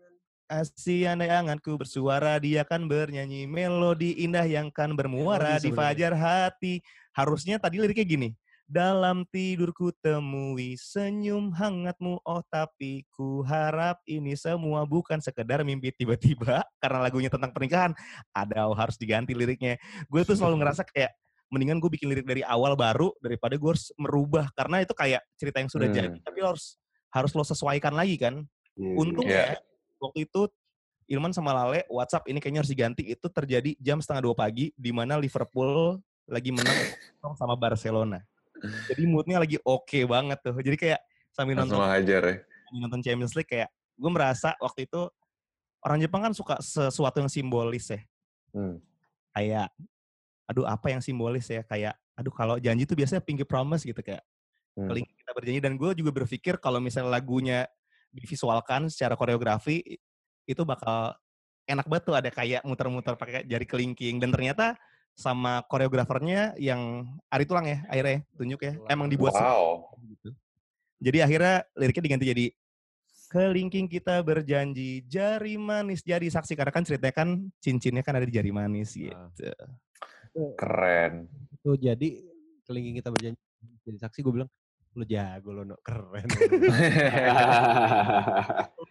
Asih andai anganku bersuara dia kan bernyanyi melodi indah yang kan bermuara Melodi di fajar hati. Harusnya tadi liriknya gini. Dalam tidurku temui senyum hangatmu oh tapi ku harap ini semua bukan sekedar mimpi tiba-tiba <laughs> karena lagunya tentang pernikahan. Ada oh, harus diganti liriknya. Gue tuh selalu ngerasa kayak mendingan gue bikin lirik dari awal baru daripada gue harus merubah karena itu kayak cerita yang sudah Hmm. jadi tapi lo harus harus lo sesuaikan lagi kan. Iya, Untung Iya. ya waktu itu Ilman sama Lale WhatsApp ini kayaknya harus diganti itu terjadi jam setengah dua pagi di mana Liverpool lagi menang 0-0 <laughs> sama Barcelona. <laughs> Jadi moodnya lagi oke banget tuh. Jadi kayak sambil Langsung nonton hajar ya. sambil nonton Champions League kayak gue merasa waktu itu orang Jepang kan suka sesuatu yang simbolis ya. Hmm. Kayak aduh apa yang simbolis ya kayak aduh kalau janji tuh biasanya pinky promise gitu kayak Hmm. keling kita berjanji dan gue juga berpikir kalau misalnya lagunya divisualkan secara koreografi itu bakal enak banget tuh ada kayak muter-muter pakai jari kelingking dan ternyata sama koreografernya yang Ari Tulang ya akhirnya tunjuk ya emang dibuat Wow. gitu. Jadi akhirnya liriknya diganti jadi kelingking kita berjanji jari manis jadi saksi karena kan ceritanya kan cincinnya kan ada di jari manis gitu. Keren. Tuh jadi kelingking kita berjanji jadi saksi gue bilang lu jago lo no keren. lo." <laughs>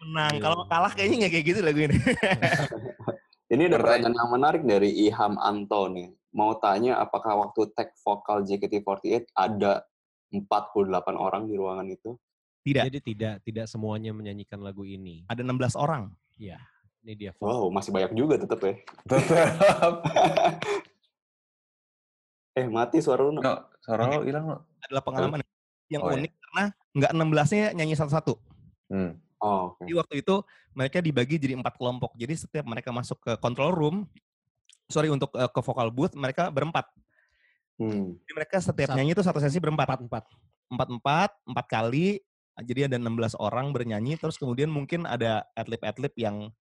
Menang Iya. kalau kalah kayaknya nggak kayak gitu lagu ini. <laughs> Ini ada Pertanyaan- pertanyaan yang menarik dari Iham Anto nih. Mau tanya apakah waktu tag vokal JKT48 ada 48 orang di ruangan itu? Tidak, Jadi tidak tidak semuanya menyanyikan lagu ini. ada 16 orang. Iya, ini dia. Wow, masih banyak juga tetap ya. Tetap. <laughs> Eh, mati suara lu. No. Suara lo hilang. Adalah pengalaman yang Oh, iya. unik karena nggak 16-nya nyanyi satu-satu. Hmm. Oh, oke. Jadi waktu itu mereka dibagi jadi empat kelompok. Jadi setiap mereka masuk ke control room, sorry untuk eh, ke vocal booth mereka berempat. Hmm. Jadi mereka setiap Sat- nyanyi itu satu sesi berempat. Empat empat. Empat empat, empat kali. Jadi ada 16 orang bernyanyi. Terus kemudian mungkin ada atlet-atlet yang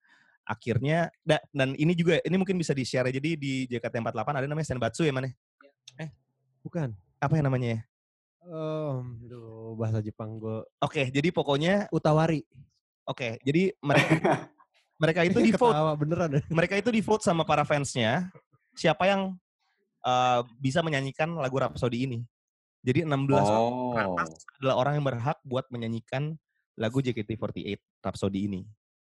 akhirnya da- dan ini juga ini mungkin bisa di share jadi di JKT48 ada namanya senbatsu ya mana? Bukan. Apa yang namanya ya? Oh, aduh, bahasa Jepang gue. Oke, jadi pokoknya Utawari. oke, jadi mereka mereka itu <laughs> di vote Ketawa beneran. <laughs> mereka itu di vote sama para fansnya siapa yang uh, bisa menyanyikan lagu Rhapsody ini. Jadi 16 Oh. orang atas adalah orang yang berhak buat menyanyikan lagu JKT48 Rhapsody ini.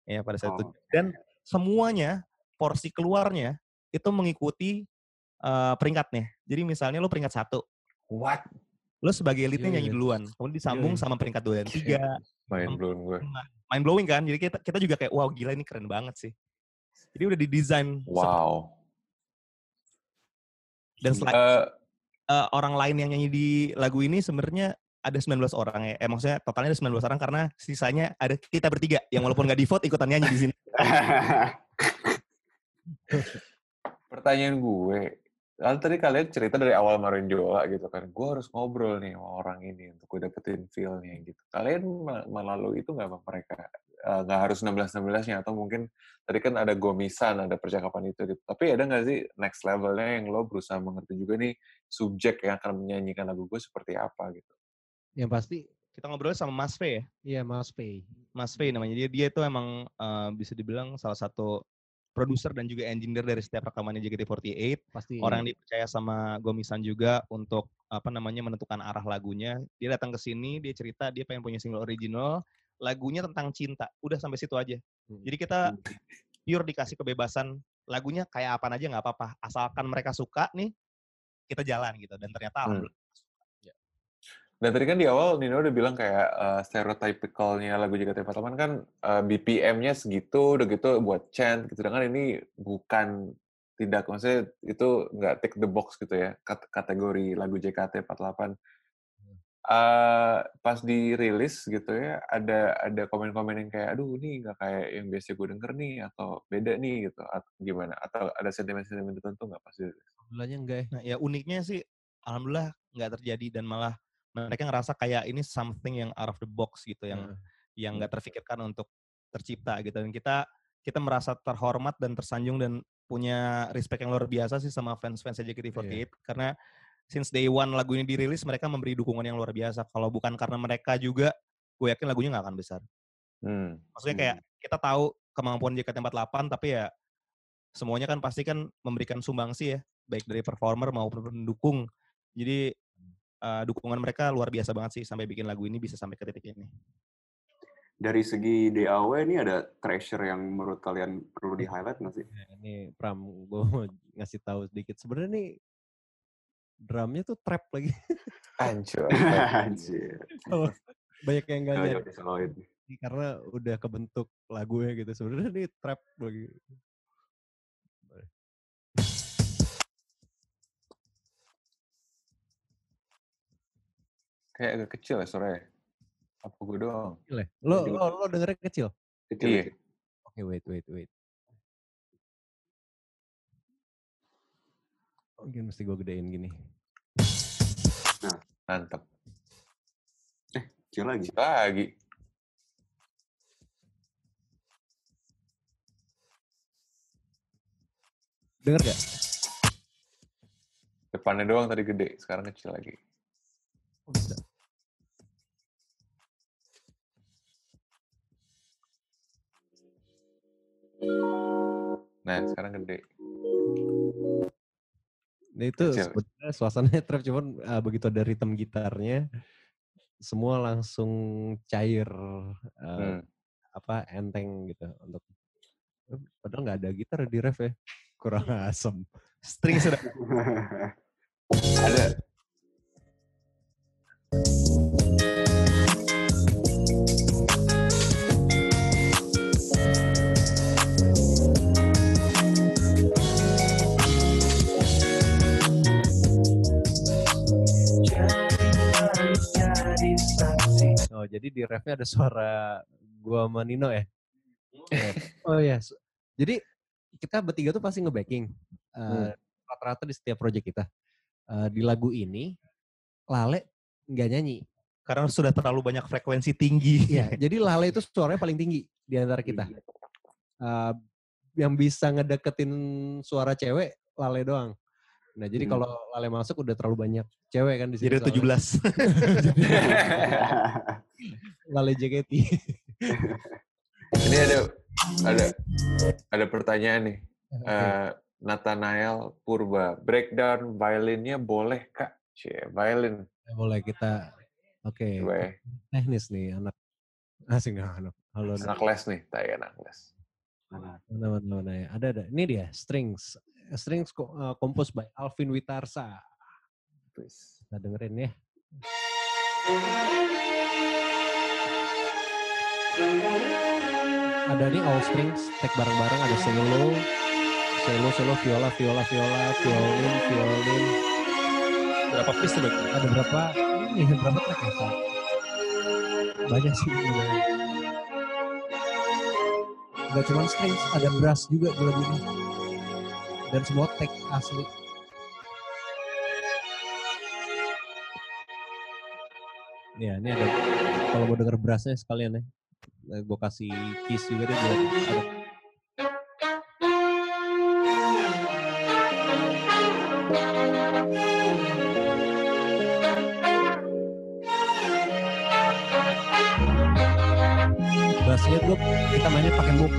Ya pada saat itu. Oh. Dan semuanya porsi keluarnya itu mengikuti uh, peringkatnya. Jadi misalnya lo peringkat satu, What? Lo sebagai elitnya Iya, nyanyi iya. duluan, kemudian disambung iya. sama peringkat dua dan tiga, Main blown gue. mind blowing kan. Jadi kita kita juga kayak wow gila ini keren banget sih. Jadi udah didesain Wow. dan selain Eh, eh, orang lain yang nyanyi di lagu ini sebenarnya ada 19 orang ya. Eh, maksudnya totalnya ada 19 orang karena sisanya ada kita bertiga yang walaupun nggak di vote ikutan nyanyi di sini. <laughs> pertanyaan gue, kan tadi kalian cerita dari awal Marinjola gitu kan, gue harus ngobrol nih sama orang ini untuk gue dapetin feel-nya gitu. Kalian me- melalui itu nggak sama mereka? Eh, Nggak harus 16-16-nya, atau mungkin tadi kan ada gomisan, ada percakapan itu gitu. Tapi ada nggak sih next levelnya yang lo berusaha mengerti juga nih subjek yang akan menyanyikan lagu gue seperti apa gitu? Yang pasti, Kita ngobrol sama Mas V ya. iya Mas Pei. Mas V namanya. Dia dia itu emang eh, bisa dibilang salah satu produser dan juga engineer dari setiap rekamannya JKT48. Pasti. Orang yang dipercaya sama Gomisan juga untuk apa namanya menentukan arah lagunya. Dia datang ke sini, dia cerita dia pengen punya single original, lagunya tentang cinta. Udah sampai situ aja. Hmm. Jadi kita pure dikasih kebebasan lagunya kayak apa aja nggak apa-apa asalkan mereka suka nih kita jalan gitu dan ternyata Hmm. Dan tadi kan di awal Nino udah bilang kayak uh, stereotypicalnya lagu JKT48 kan uh, BPM-nya segitu, udah gitu buat chant gitu. Sedangkan ini bukan tidak, maksudnya itu nggak tick the box gitu ya, kat- kategori lagu JKT48. Uh, pas dirilis gitu ya, ada ada komen-komen yang kayak, aduh ini nggak kayak yang biasa gue denger nih, atau beda nih gitu, atau gimana? Atau ada sentimen-sentimen tertentu nggak pas dirilis? Alhamdulillahnya enggak ya. Nah, ya uniknya sih alhamdulillah nggak terjadi dan malah mereka ngerasa kayak ini something yang out of the box gitu yang Heeh. yang nggak terfikirkan untuk tercipta gitu dan kita kita merasa terhormat dan tersanjung dan punya respect yang luar biasa sih sama fans-fans JKT48 karena since day one lagu ini dirilis mereka memberi dukungan yang luar biasa kalau bukan karena mereka juga gue yakin lagunya nggak akan besar Hmm. maksudnya kayak kita tahu kemampuan JKT48 tapi ya semuanya kan pasti kan memberikan sumbangsi ya baik dari performer maupun pendukung. Jadi eh, dukungan mereka luar biasa banget sih sampai bikin lagu ini bisa sampai ke titik ini. Dari segi DAW ini ada treasure yang menurut kalian perlu di highlight nggak sih? Nah, ini Pram, gue mau ngasih tahu sedikit. Sebenarnya nih drumnya tuh trap lagi. Hancur. Anjir. <laughs> Banyak yang nggak disoloin. karena udah kebentuk lagunya gitu. Sebenarnya nih trap lagi. Kayak agak kecil ya suaranya. Apa gue doang? Gila. Lo, Juga. lo, lo dengernya kecil? Kecil, Iya. kecil. Oke, wait, wait, wait. Mungkin mesti gue gedein gini. Mantap. Kecil lagi. Lagi. Denger gak? Depannya doang tadi gede, sekarang kecil lagi. Oh, bisa. Nah, sekarang gede. Nah itu sebenarnya suasananya trap cuman uh, begitu ada ritme gitarnya semua langsung cair uh, Hmm. apa enteng gitu untuk padahal nggak ada gitar di ref ya kurang <laughs> asem String sudah Ada. Jadi di refnya ada suara gua sama Nino ya? Eh, oh ya su- jadi kita bertiga tuh pasti nge-backing uh, rata-rata di setiap project kita. Uh, di lagu ini Lale nggak nyanyi. Karena sudah terlalu banyak frekuensi tinggi. Iya, <laughs> jadi Lale itu suaranya paling tinggi di antara kita. Uh, yang bisa ngedeketin suara cewek Lale doang. Nah, jadi Hmm. kalau Lale masuk udah terlalu banyak cewek kan di sini. Jadi soalnya. 17. <laughs> Lale JKT. Ini ada ada ada pertanyaan nih. Oke. Eh, Nathanael Purba, breakdown violinnya boleh kak? Cie, violin. Boleh kita Oke, Coba ya. teknis nih anak asing nih anak. Halo, Anak les nih, tai anak les. teman-teman ya. Ada ada. Ini dia strings. Strings uh, composed by Alvin Witarsa. Kita dengerin ya. Ada nih all strings, take bareng-bareng ada cello, cello, cello, viola, viola, viola, violin, violin. Berapa piece tuh? Ada berapa? Ini berapa track ya? Banyak sih. sebenarnya. Gak cuma strings, ada brass juga di lagu ini. Dan semua take asli. Ya, ini ada. Kalau mau denger brassnya sekalian ya. Gue kasih keys juga deh Bassnya gue kita mainnya pakai muk.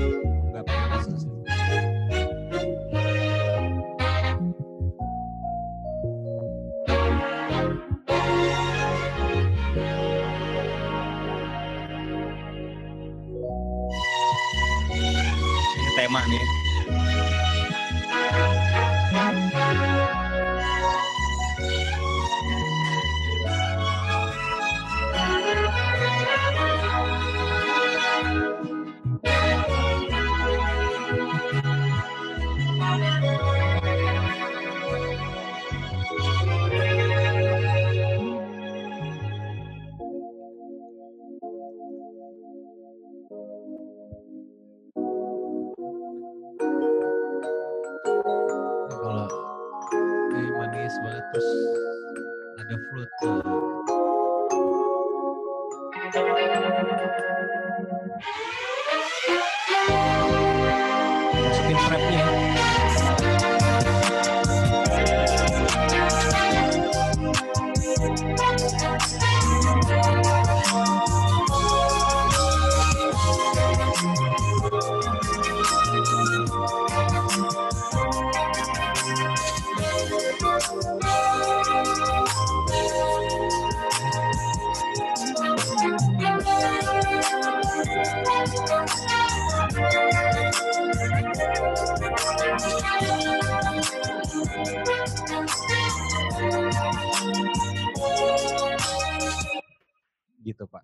Gitu pak.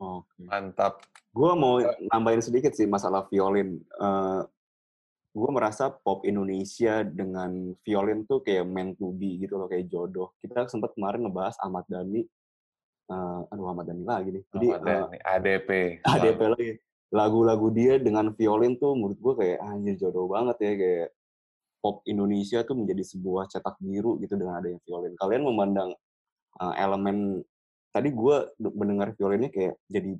Oke. Mantap. Gue mau nambahin sedikit sih masalah violin. Eh gue merasa pop Indonesia dengan violin tuh kayak meant to be gitu loh, kayak jodoh. Kita sempat kemarin ngebahas Ahmad Dhani. Eh, aduh Ahmad Dhani lagi nih. Jadi Ahmad Dhani, ADP. ADP lagi. Lagu-lagu dia dengan violin tuh menurut gue kayak anjir jodoh banget ya kayak pop Indonesia tuh menjadi sebuah cetak biru gitu dengan adanya violin. Kalian memandang uh, elemen tadi gue mendengar violinnya kayak jadi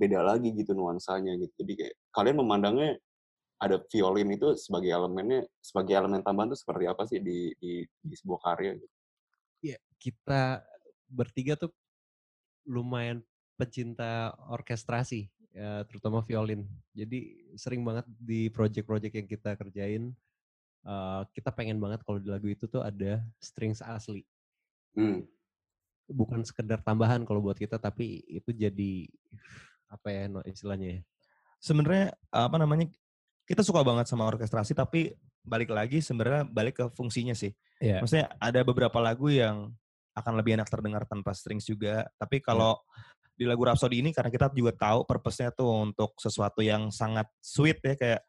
beda lagi gitu nuansanya gitu. Jadi kayak kalian memandangnya ada violin itu sebagai elemennya sebagai elemen tambahan tuh seperti apa sih di di, di sebuah karya gitu. Iya, kita bertiga tuh lumayan pecinta orkestrasi, ya, terutama violin. Jadi sering banget di project-project yang kita kerjain, uh, kita pengen banget kalau di lagu itu tuh ada strings asli. Hmm. Bukan sekedar tambahan kalau buat kita, tapi itu jadi apa ya no, istilahnya ya? Sebenarnya apa namanya kita suka banget sama orkestrasi tapi balik lagi sebenarnya balik ke fungsinya sih. Iya. Maksudnya ada beberapa lagu yang akan lebih enak terdengar tanpa strings juga. Tapi kalau di lagu Rhapsody ini karena kita juga tahu purpose-nya tuh untuk sesuatu yang sangat sweet ya kayak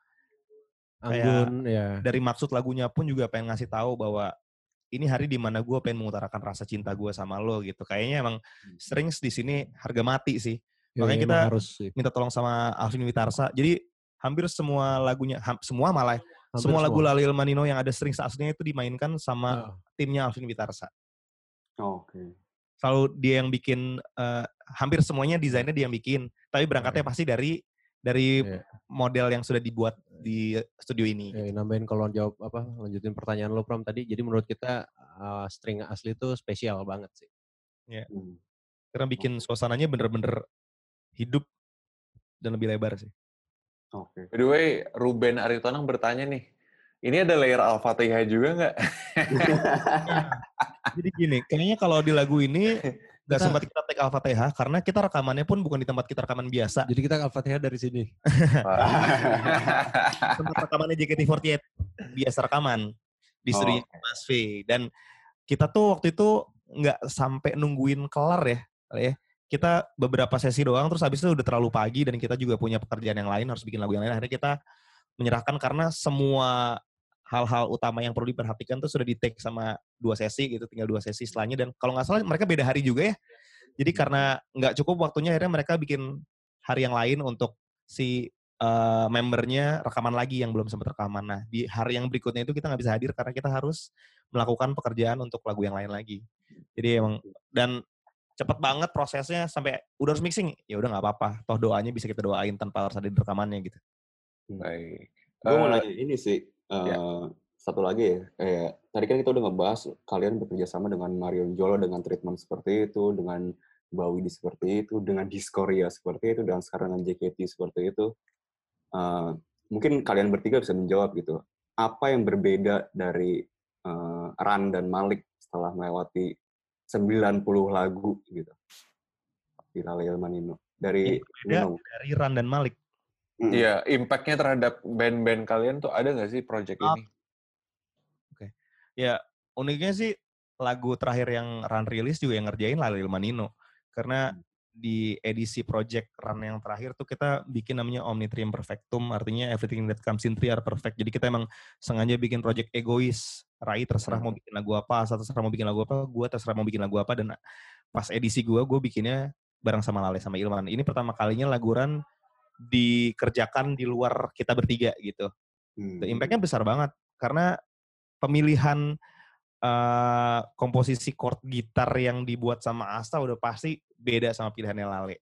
Kayak Anggun, ya. dari maksud lagunya pun juga pengen ngasih tahu bahwa ini hari di mana gue pengen mengutarakan rasa cinta gue sama lo gitu. Kayaknya emang strings di sini harga mati sih. Ya, Makanya emang kita harus sih. minta tolong sama Alvin Witarsa. Jadi hampir semua lagunya, ham- semua malah ya, Hampir semua lagu Lali Manino yang ada strings aslinya itu dimainkan sama Ah, timnya Alvin Witarsa. Oke. Selalu dia yang bikin eh, hampir semuanya desainnya dia yang bikin, tapi berangkatnya pasti dari dari Iya. model yang sudah dibuat di studio ini. ya, nambahin kalau jawab apa lanjutin pertanyaan lo Pram tadi. Jadi menurut kita uh, string asli itu spesial banget sih. Hmm. Karena bikin suasananya bener-bener hidup dan lebih lebar sih. Oke. By the way, Ruben Aritonang bertanya nih, ini ada layer Al-Fatihah juga nggak? Jadi gini, kayaknya kalau di lagu ini <laughs> nggak Kita- sempat kita take Al-Fatihah karena kita rekamannya pun bukan di tempat kita rekaman biasa. Jadi kita Al-Fatihah dari sini. <laughs> tempat rekamannya JKT48 biasa rekaman di Oh, studio oke. Mas V dan kita tuh waktu itu nggak sampai nungguin kelar ya kali ya kita beberapa sesi doang terus habis itu udah terlalu pagi dan kita juga punya pekerjaan yang lain harus bikin lagu yang lain akhirnya kita menyerahkan karena semua hal-hal utama yang perlu diperhatikan tuh sudah di take sama dua sesi gitu tinggal dua sesi setelahnya dan kalau nggak salah mereka beda hari juga ya jadi karena nggak cukup waktunya akhirnya mereka bikin hari yang lain untuk si eh, membernya rekaman lagi yang belum sempat rekaman. Nah di hari yang berikutnya itu kita nggak bisa hadir karena kita harus melakukan pekerjaan untuk lagu yang lain lagi. Jadi emang dan cepet banget prosesnya sampai udah harus mixing ya udah nggak apa-apa. Toh doanya bisa kita doain tanpa harus ada di rekamannya gitu. Baik. Gue mau nanya ini sih, eh, ya. satu lagi ya, kayak tadi kan kita udah ngebahas kalian bekerja sama dengan Marion Jolo dengan treatment seperti itu, dengan Bawidi seperti itu, dengan Diskoria seperti itu, dan sekarang dengan JKT seperti itu. Eh, mungkin kalian bertiga bisa menjawab gitu, apa yang berbeda dari eh, Ran dan Malik setelah melewati 90 lagu gitu di Lale Manino dari Nunung. dari Ran dan Malik. Mm. Iya, impact-nya terhadap band-band kalian tuh ada nggak sih project Ah, ini? Ya uniknya sih lagu terakhir yang Ran rilis juga yang ngerjain Lalil Manino. Karena di edisi project Run yang terakhir tuh kita bikin namanya Omnitrium Perfectum, artinya everything that comes in three are perfect. Jadi kita emang sengaja bikin project egois. Rai terserah mau bikin lagu apa, Asa terserah mau bikin lagu apa, gue terserah mau bikin lagu apa, dan pas edisi gue, gue bikinnya bareng sama Lale sama Ilman. Ini pertama kalinya lagu Run dikerjakan di luar kita bertiga gitu. Hmm. Impact-nya besar banget karena pemilihan eh, komposisi chord gitar yang dibuat sama Asta udah pasti beda sama pilihannya Lale.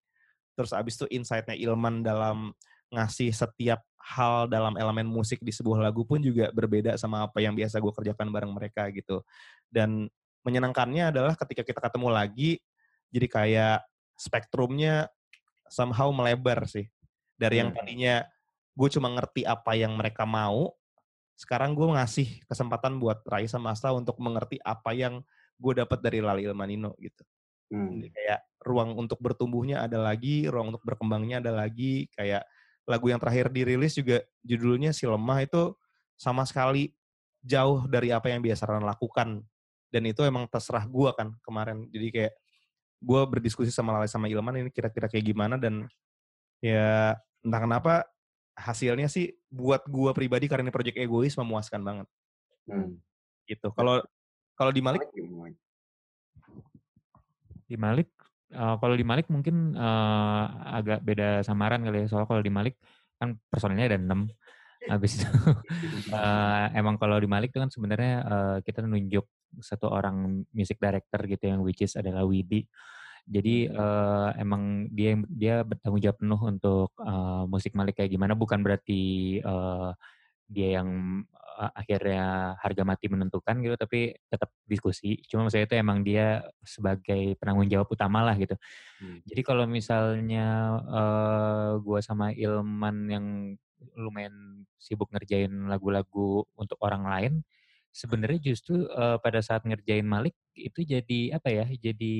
Terus abis itu insight-nya Ilman dalam ngasih setiap hal dalam elemen musik di sebuah lagu pun juga berbeda sama apa yang biasa gue kerjakan bareng mereka gitu. Dan menyenangkannya adalah ketika kita ketemu lagi, jadi kayak spektrumnya somehow melebar sih. Dari yang Hmm. tadinya gue cuma ngerti apa yang mereka mau, sekarang gue ngasih kesempatan buat Rai sama Asta untuk mengerti apa yang gue dapat dari Lali Ilmanino gitu. Hmm. Jadi kayak ruang untuk bertumbuhnya ada lagi, ruang untuk berkembangnya ada lagi. Kayak lagu yang terakhir dirilis juga judulnya Si Lemah itu sama sekali jauh dari apa yang biasa Ran lakukan. Dan itu emang terserah gue kan kemarin. Jadi kayak gue berdiskusi sama Lale sama Ilman ini kira-kira kayak gimana dan ya entah kenapa hasilnya sih buat gue pribadi karena ini project egois memuaskan banget Hmm. gitu. Kalau kalau di Malik Di Malik, eh, kalau di Malik mungkin eh, agak beda samaran kali ya. Soalnya kalau di Malik kan personilnya ada 6. Habis itu <laughs> eh, emang kalau di Malik itu kan sebenarnya eh, kita nunjuk satu orang music director gitu yang which is adalah Widi. Jadi eh, emang dia dia bertanggung jawab penuh untuk eh, musik Malik kayak gimana bukan berarti eh, dia yang eh, akhirnya harga mati menentukan gitu tapi tetap diskusi. Cuma maksudnya itu emang dia sebagai penanggung jawab utama lah gitu. Jadi kalau misalnya eh gua sama Ilman yang lumayan sibuk ngerjain lagu-lagu untuk orang lain, sebenarnya justru eh, pada saat ngerjain Malik itu jadi apa ya? Jadi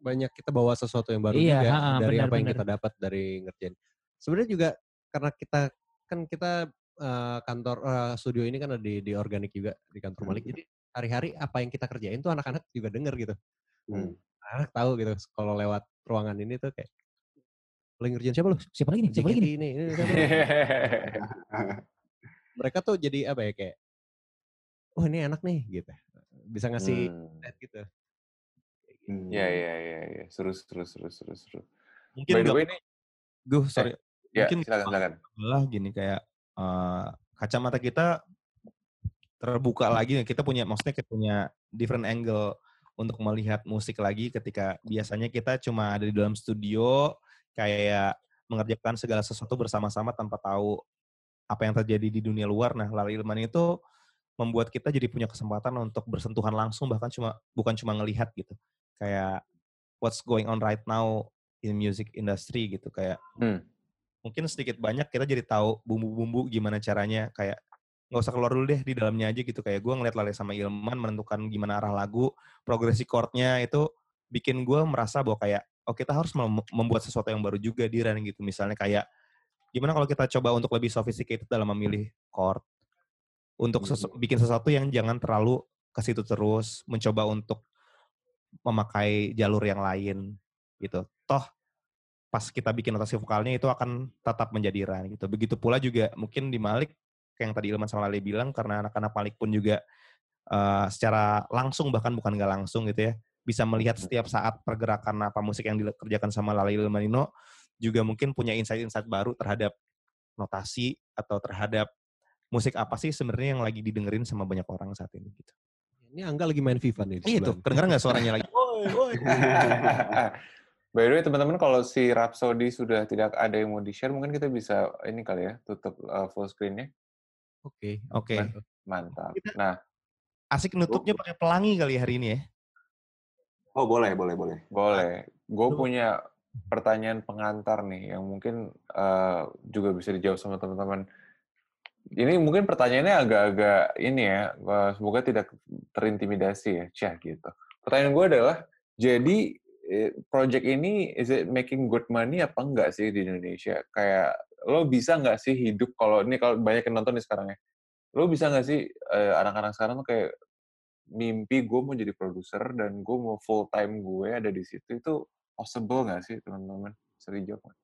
banyak kita bawa sesuatu yang baru Iya, juga ha-ha, dari benar, apa yang benar. kita dapat dari ngerjain. Sebenarnya juga karena kita kan kita eh, kantor eh, studio ini kan ada di, di organik juga di kantor Malik. Jadi hari-hari apa yang kita kerjain tuh anak-anak juga denger gitu. Hmm. Anak tahu gitu kalau lewat ruangan ini tuh kayak lagi ngerjain siapa lu? siapa lagi nih? Siapa lagi nih? ini, ini siapa lu?" <laughs> Mereka tuh jadi apa ya kayak oh ini enak nih gitu. Bisa ngasih Hmm. insight gitu. Iya, iya, iya, iya. Seru, seru, seru, seru, seru. Mungkin By the way, nih, Gue sorry. ya, mungkin silakan, silakan. adalah gini kayak eh, kacamata kita terbuka lagi kita punya maksudnya kita punya different angle untuk melihat musik lagi ketika biasanya kita cuma ada di dalam studio kayak mengerjakan segala sesuatu bersama-sama tanpa tahu apa yang terjadi di dunia luar. Nah, Lali Ilman itu membuat kita jadi punya kesempatan untuk bersentuhan langsung bahkan cuma bukan cuma ngelihat gitu. Kayak what's going on right now in music industry gitu kayak Hmm. mungkin sedikit banyak kita jadi tahu bumbu-bumbu gimana caranya kayak nggak usah keluar dulu deh di dalamnya aja gitu kayak gue ngeliat Lale sama Ilman menentukan gimana arah lagu progresi chordnya itu bikin gue merasa bahwa kayak oh kita harus mem- membuat sesuatu yang baru juga di gitu misalnya kayak gimana kalau kita coba untuk lebih sophisticated dalam memilih chord untuk sesu- bikin sesuatu yang jangan terlalu ke situ terus mencoba untuk memakai jalur yang lain gitu. Toh pas kita bikin notasi vokalnya itu akan tetap menjadi Ran gitu. Begitu pula juga mungkin di Malik kayak yang tadi Ilman sama Lale bilang karena anak-anak Malik pun juga eh, secara langsung bahkan bukan nggak langsung gitu ya bisa melihat setiap saat pergerakan apa musik yang dikerjakan sama Lale Ilmanino juga mungkin punya insight-insight baru terhadap notasi atau terhadap musik apa sih sebenarnya yang lagi didengerin sama banyak orang saat ini gitu. Ini Angga lagi main FIFA nih. Iya tuh, kedengeran nggak suaranya lagi? <laughs> Woi, woi. <laughs> By the way, teman-teman, kalau si Rhapsody sudah tidak ada yang mau di-share, mungkin kita bisa ini kali ya, tutup uh, full screen-nya. Oke. Oke. Mantap. Kita- Nah, Asik nutupnya pakai pelangi kali hari ini ya. Oh boleh, boleh, boleh. boleh. Gue punya pertanyaan pengantar nih, yang mungkin uh, juga bisa dijawab sama teman-teman. Ini mungkin pertanyaannya agak-agak ini ya, uh, semoga tidak terintimidasi ya, Cah gitu. Pertanyaan gue adalah, jadi eh, project ini is it making good money apa enggak sih di Indonesia? Kayak lo bisa nggak sih hidup kalau ini kalau banyak yang nonton nih sekarang ya, lo bisa nggak sih eh, anak-anak sekarang tuh kayak mimpi gue mau jadi produser dan gue mau full time gue ada di situ itu possible nggak sih teman-teman? Dijawab nggak?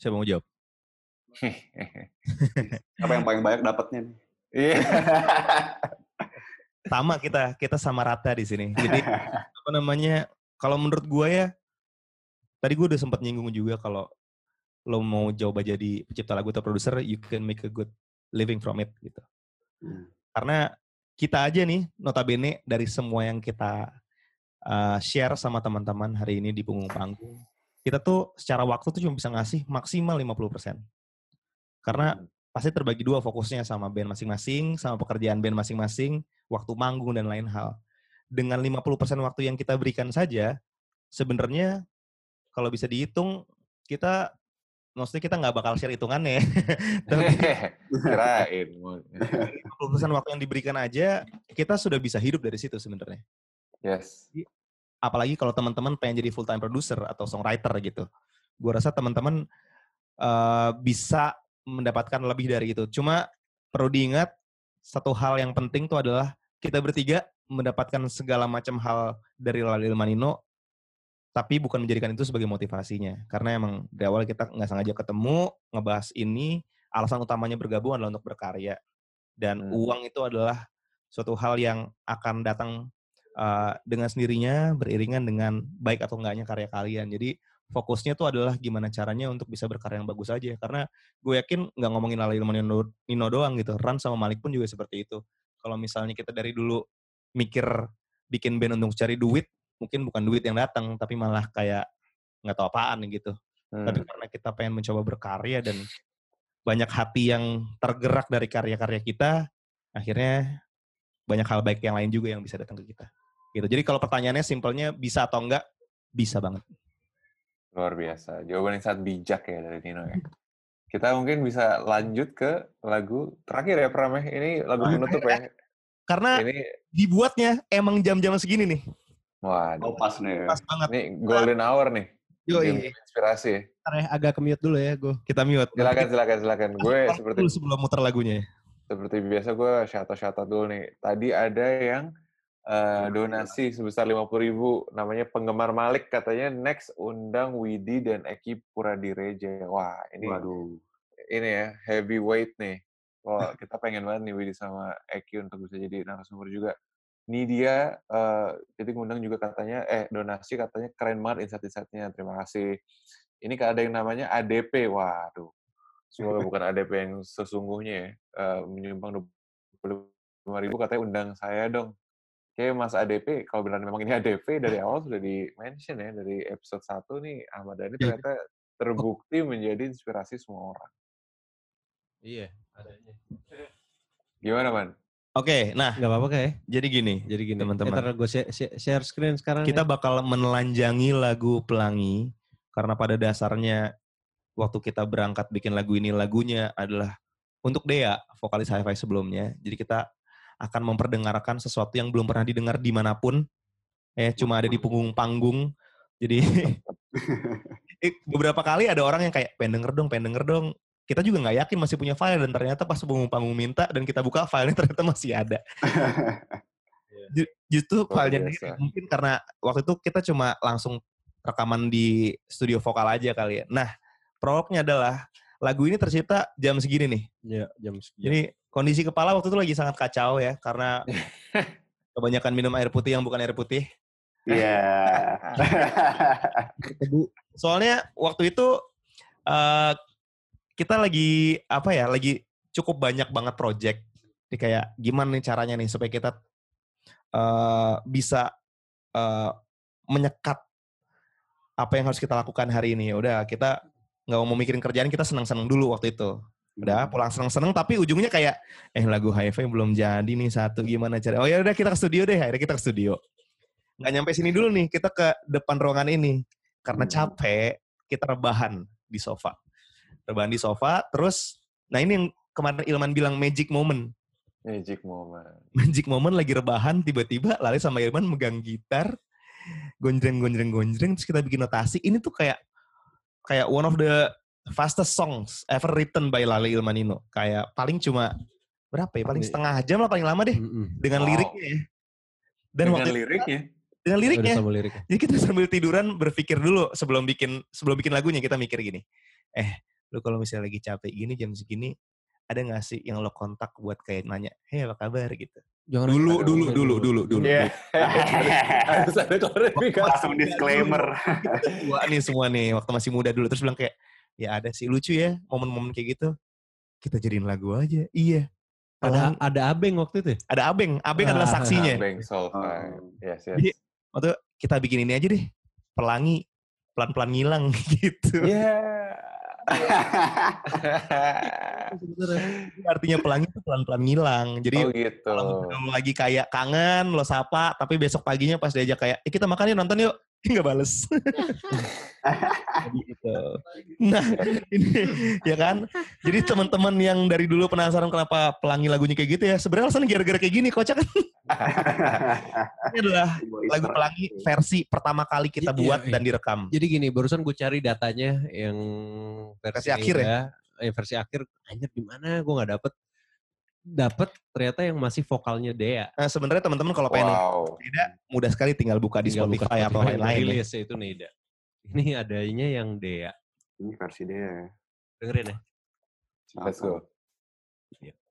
Siapa mau jawab? Apa yang paling banyak dapatnya nih? Iya. <laughs> sama kita kita sama rata di sini jadi apa namanya kalau menurut gue ya tadi gue udah sempat nyinggung juga kalau lo mau coba jadi pencipta lagu atau produser you can make a good living from it gitu Hmm. karena kita aja nih notabene dari semua yang kita uh, share sama teman-teman hari ini di punggung panggung kita tuh secara waktu tuh cuma bisa ngasih maksimal 50% karena pasti terbagi dua fokusnya sama band masing-masing, sama pekerjaan band masing-masing, waktu manggung dan lain hal. Dengan 50% waktu yang kita berikan saja, sebenarnya kalau bisa dihitung, kita, maksudnya kita nggak bakal share hitungannya. <laughs> Tapi <laughs> Kirain. 50% waktu yang diberikan aja, kita sudah bisa hidup dari situ sebenarnya. Yes. Apalagi kalau teman-teman pengen jadi full time producer atau songwriter gitu. Gue rasa teman-teman eh, bisa mendapatkan lebih dari itu. Cuma perlu diingat satu hal yang penting itu adalah kita bertiga mendapatkan segala macam hal dari Lalil Manino tapi bukan menjadikan itu sebagai motivasinya. Karena emang dari awal kita nggak sengaja ketemu, ngebahas ini, alasan utamanya bergabung adalah untuk berkarya. Dan Hmm. uang itu adalah suatu hal yang akan datang uh, dengan sendirinya, beriringan dengan baik atau enggaknya karya kalian. Jadi fokusnya tuh adalah gimana caranya untuk bisa berkarya yang bagus aja. Karena gue yakin nggak ngomongin Lala Ilman Nino, Nino doang gitu. Ran sama Malik pun juga seperti itu. Kalau misalnya kita dari dulu mikir bikin band untuk cari duit, mungkin bukan duit yang datang, tapi malah kayak nggak tahu apaan gitu. Hmm. Tapi karena kita pengen mencoba berkarya dan banyak hati yang tergerak dari karya-karya kita, akhirnya banyak hal baik yang lain juga yang bisa datang ke kita. Gitu. Jadi kalau pertanyaannya simpelnya bisa atau enggak, bisa banget. Luar biasa. Jawaban yang sangat bijak ya dari Nino ya. Kita mungkin bisa lanjut ke lagu terakhir ya Pram ya. Ini lagu penutup ya. Karena Ini dibuatnya emang jam-jam segini nih. waduh. Oh pas nih. Pas banget. Ini golden hour nih. Yoi. Jam Inspirasi ya. Ntar ya, agak ke-mute dulu ya gue. Kita mute. Silakan silakan silakan. Gue seperti Dulu sebelum muter lagunya. seperti biasa gue shout shout dulu nih. Tadi ada yang eh, donasi sebesar 50.000 ribu namanya penggemar Malik katanya next undang Widi dan Eki Puradireja. Wah, ini Waduh. ini ya heavyweight nih. Wah, kita pengen banget nih Widi sama Eki untuk bisa jadi narasumber juga. Ini dia eh jadi ngundang juga katanya eh donasi katanya keren banget insight-insightnya. Terima kasih. Ini ada yang namanya ADP. Waduh. Semoga <laughs> bukan ADP yang sesungguhnya ya. Eh, menyumbang 25 ribu katanya undang saya dong. Kayak Mas ADP, kalau benar memang ini <laughs> ADP dari awal sudah di-mention ya, dari episode 1 nih, Ahmad Dhani Iya. ternyata terbukti menjadi inspirasi semua orang. Iya, adanya. Gimana, Man? Oke, nah Gak apa-apa kayak. jadi gini. Jadi gini, Teman-teman. Ntar gue share, share screen sekarang. Kita ya. bakal menelanjangi lagu Pelangi karena pada dasarnya waktu kita berangkat bikin lagu ini lagunya adalah untuk Dea, vokalis Hi-Fi sebelumnya. Jadi kita akan memperdengarkan sesuatu yang belum pernah didengar di mana pun. Eh, cuma ada di punggung panggung. Jadi <laughs> eh, beberapa kali ada orang yang kayak pengen denger dong, pengen denger dong. Kita juga nggak yakin masih punya file dan ternyata pas punggung panggung minta dan kita buka filenya ternyata masih ada. <laughs> Ju- Justru filenya ini mungkin karena waktu itu kita cuma langsung rekaman di studio vokal aja kali ya. Nah, prolognya adalah lagu ini tercipta jam segini nih. Iya, jam sekian. Jadi kondisi kepala waktu itu lagi sangat kacau ya karena <laughs> kebanyakan minum air putih yang bukan air putih. Iya. <laughs> Tebu. Soalnya waktu itu eh, kita lagi apa ya, lagi cukup banyak banget project. Jadi kayak gimana nih caranya nih supaya kita eh, bisa eh, menyekat apa yang harus kita lakukan hari ini. Udah kita nggak mau mikirin kerjaan, kita senang-senang dulu waktu itu. Udah pulang seneng-seneng tapi ujungnya kayak eh lagu hi-fi belum jadi nih satu gimana cara. Oh ya udah kita ke studio deh. Akhirnya kita ke studio. Nggak nyampe sini dulu nih, kita ke depan ruangan ini. Karena Hmm. capek, kita rebahan di sofa. Rebahan di sofa, terus nah ini yang kemarin Ilman bilang magic moment. Magic moment. <laughs> Magic moment lagi rebahan tiba-tiba Lali sama Ilman megang gitar gonjreng gonjreng gonjreng terus kita bikin notasi. Ini tuh kayak kayak one of the fastest songs ever written by Lali Ilmanino. Kayak paling cuma berapa ya? Paling setengah jam lah paling lama deh Mm-mm. dengan Wow. liriknya ya. Dan Dengan waktu itu- liriknya. dengan Udah liriknya. sama liriknya. Jadi kita sambil tiduran berpikir dulu sebelum bikin sebelum bikin lagunya kita mikir gini. Eh, lu kalau misalnya lagi capek gini jam segini ada nggak sih yang lo kontak buat kayak nanya, "Hei, apa kabar?" gitu. Jangan Dulu, Aduh, dulu, dulu, dulu, dulu. Iya. Harus ada klarifikasi. Langsung disclaimer. Tua nih semua nih waktu masih muda dulu terus bilang kayak, "Ya ada sih lucu ya momen-momen kayak gitu." Kita jadiin lagu aja. Iya. Ada ada abeng waktu itu. ya? ada Abeng, Abeng adalah Ah, saksinya. Bang Soul Oh. Yes, yes. Jadi, waktu kita bikin ini aja deh. Pelangi pelan-pelan ngilang <laughs> gitu. Iya. Jadi Artinya pelangi itu pelan-pelan ngilang. Jadi oh gitu. kalau lagi kayak kangen, lo sapa, tapi besok paginya pas diajak kayak, eh kita makan yuk, nonton yuk. Nggak bales. Jadi gitu. Nah, ini ya kan. Jadi teman-teman yang dari dulu penasaran kenapa pelangi lagunya kayak gitu ya, sebenarnya alasannya gara-gara kayak gini, kocak kan. Ini adalah lagu pelangi versi pertama kali kita Iya, buat iya. dan direkam. Jadi gini, barusan gue cari datanya yang Versi versi, akhir ya? ya? Eh, versi akhir, anjir di mana? Gue nggak dapet. Dapet ternyata yang masih vokalnya Dea. Nah, sebenarnya teman-teman kalau pengen Wow. Neda, mudah sekali tinggal buka di Tinggal buka Spotify atau Spotify, lain-lain. ya. rilis ya, itu Neda. Ini adanya yang Dea. Ini versi dia. Dengerin ya. Let's go. Ku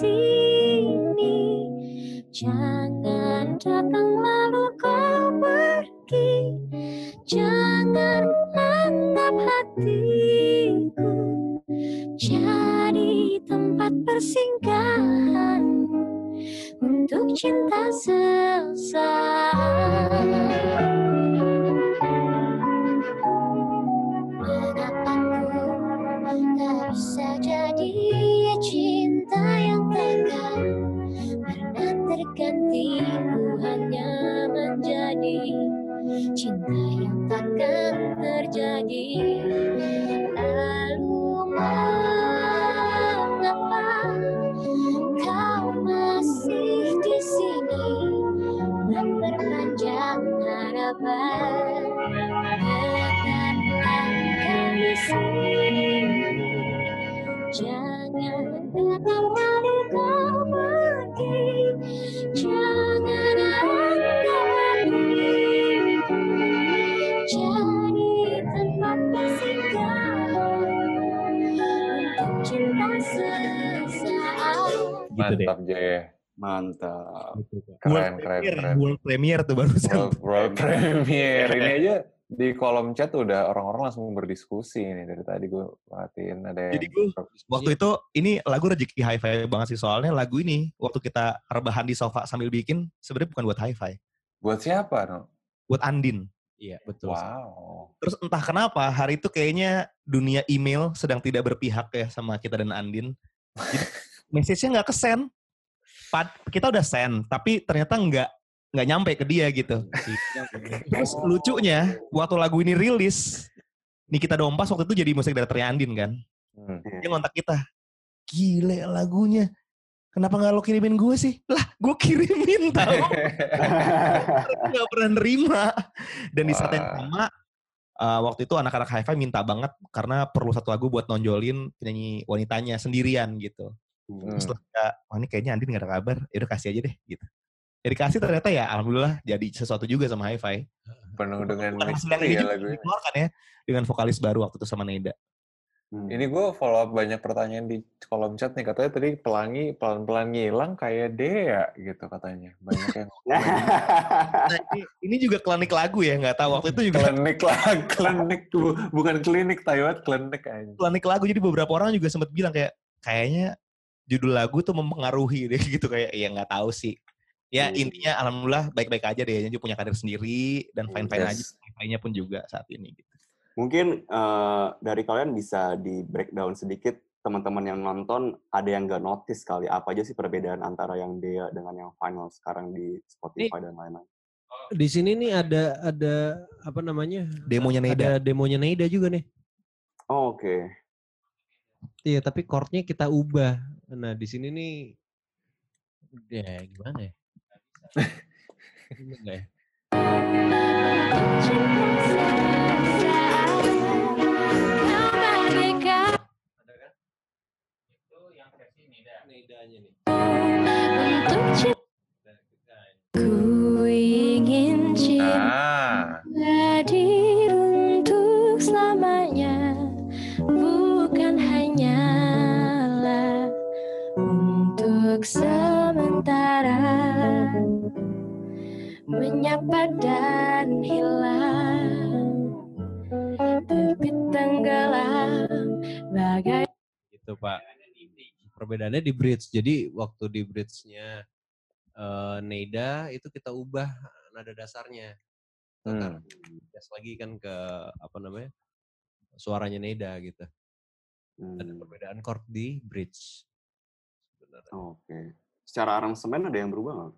sini. Jangan datang lalu kau pergi. Jangan anggap hatiku. Jadi tempat persinggahan Untuk cinta sesaat Mengapa ku tak bisa jadi cinta yang tegar Pernah terganti ku hanya menjadi. Cinta yang takkan terjadi. Lalu mengapa kau masih di sini? Memperpanjang harapan. Tetaplah kau di sini datang lalu kau pergi Jangan anggap hatiku Jadi tempat persinggahan Untuk cinta sesaat Gitu deh. Mantap, Jay. Mantap. Gitu. Keren, World keren, Premier, keren. World Premier tuh barusan. World, World Premiere. Ini aja di kolom chat udah orang-orang langsung berdiskusi ini dari tadi gue perhatiin ada yang Jadi gue waktu itu ini lagu rezeki hi-fi banget sih soalnya lagu ini waktu kita rebahan di sofa sambil bikin sebenarnya bukan buat hi-fi, buat siapa no? buat Andin. Iya, betul. Wow. Terus entah kenapa hari itu kayaknya dunia email sedang tidak berpihak ya sama kita dan Andin. Jadi <laughs> message-nya nggak kesen. Pad- kita udah send, tapi ternyata nggak nggak nyampe ke dia gitu. Terus lucunya waktu lagu ini rilis, Nikita Dompas waktu itu jadi musik directornya Andin kan. Hmm. Dia ngontak kita, gile lagunya. Kenapa nggak lo kirimin gue sih? Lah, gue kirimin <laughs> tau. nggak pernah nerima. Dan di saat yang sama, uh, waktu itu anak-anak hi-fi minta banget karena perlu satu lagu buat nonjolin penyanyi wanitanya sendirian gitu. Hmm. Terus lah, wah ini kayaknya Andin gak ada kabar, ya udah kasih aja deh gitu. Ya dikasih ternyata ya alhamdulillah jadi sesuatu juga sama hi-fi. Penuh dengan Bukan hasil yang misteri ya dikeluarkan ya dengan vokalis baru waktu itu sama Neda. Hmm. Ini gue follow up banyak pertanyaan di kolom chat nih. Katanya tadi pelangi pelan-pelan ngilang kayak Dea gitu katanya. Banyak yang. <laughs> Nah, ini, ini juga klinik lagu ya, nggak tahu waktu itu juga <laughs> klinik lah, klinik Bu- bukan klinik Taiwan, klinik aja. klinik lagu jadi beberapa orang juga sempat bilang kayak kayaknya judul lagu tuh mempengaruhi deh <laughs> gitu kayak ya nggak tahu sih. Ya Hmm. intinya alhamdulillah baik-baik aja deh, dia punya karir sendiri dan fine-fine aja, Yes. fine-nya pun juga saat ini gitu. Mungkin eh, dari kalian bisa di breakdown sedikit teman-teman yang nonton ada yang nggak notice kali apa aja sih perbedaan antara yang Dea dengan yang final sekarang di Spotify dan lain-lain. Di sini nih ada ada apa namanya? Demonya Neda. Ada demonya Neda juga nih. Oh, Oke. Iya, tapi chordnya kita ubah. Nah, di sini nih ya gimana ya? Ya? Ku ingin cinta Nah, hadir untuk selamanya Bukan hanyalah untuk Menyapa dan hilang. Terbit tenggelam bagai gitu pak. Perbedaannya di bridge. Jadi waktu di bridge-nya eh, Neida itu kita ubah nada dasarnya. Kan, gas lagi kan ke apa namanya suaranya Neida gitu. Ada Hmm, perbedaan chord di bridge sebenarnya. Oke. Secara aransemen ada yang berubah nggak?